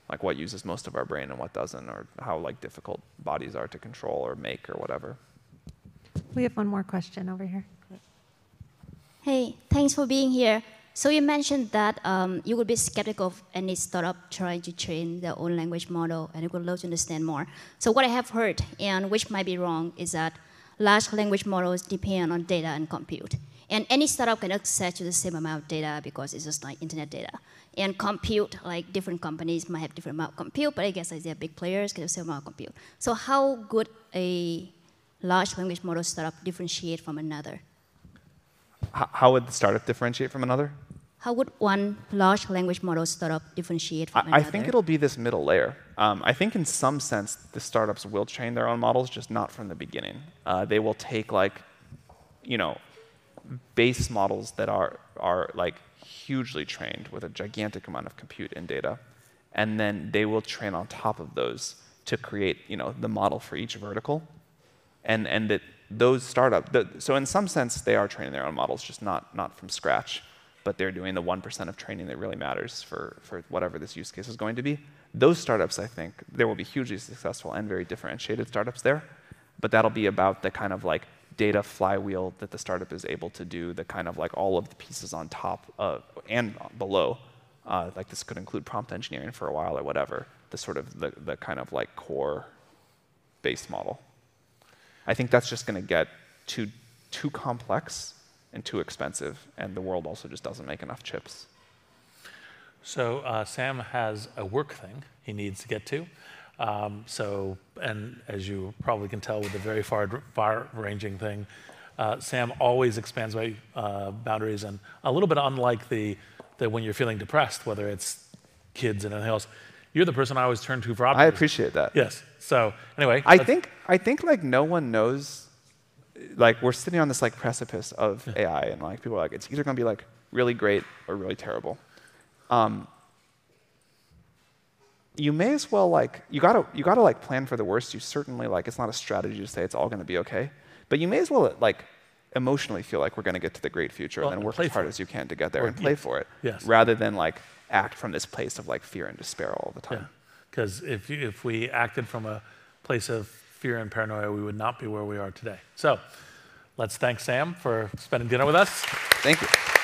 like what uses most of our brain and what doesn't, or how like difficult bodies are to control or make or whatever. We have one more question over here. Hey, thanks for being here. So you mentioned that um, you would be skeptical of any startup trying to train their own language model, and you would love to understand more. So what I have heard, and which might be wrong, is that large language models depend on data and compute. And any startup can access to the same amount of data because it's just like internet data. And compute, like different companies might have different amount of compute, but I guess like they're big players get the same amount of compute. So how good a large language model startup differentiate from another? how would the startup differentiate from another? How would one large language model startup differentiate from I, another? I think it'll be this middle layer. Um, I think in some sense the startups will train their own models, just not from the beginning. Uh, they will take like you know, base models that are are like hugely trained with a gigantic amount of compute and data, and then they will train on top of those to create you know the model for each vertical, and and that those startup. The, so in some sense, they are training their own models, just not not from scratch, but they're doing the one percent of training that really matters for for whatever this use case is going to be. Those startups, I think, there will be hugely successful and very differentiated startups there, but that'll be about the kind of like data flywheel that the startup is able to do, the kind of like all of the pieces on top of, and below. Uh, like this could include prompt engineering for a while or whatever, the sort of the, the kind of like core base model. I think that's just going to get too, too complex and too expensive, and the world also just doesn't make enough chips. So uh, Sam has a work thing he needs to get to. Um, so, and as you probably can tell with the very far, far-ranging thing, uh, Sam always expands my uh, boundaries, and a little bit unlike the, the when you're feeling depressed, whether it's kids and anything else, you're the person I always turn to for optimism. I appreciate that. Yes. So anyway, I think I think like no one knows. Like we're sitting on this like precipice of. AI, and like people are like, it's either going to be like really great or really terrible. Um, you may as well like you gotta you gotta like plan for the worst. You certainly like it's not a strategy to say it's all going to be okay, but you may as well like emotionally feel like we're going to get to the great future well, and then work as hard as you can to get there or, and play yeah. for it, yes. rather than like act from this place of like fear and despair all the time. Because yeah. if if we acted from a place of fear and paranoia, we would not be where we are today. So, let's thank Sam for spending dinner with us. Thank you.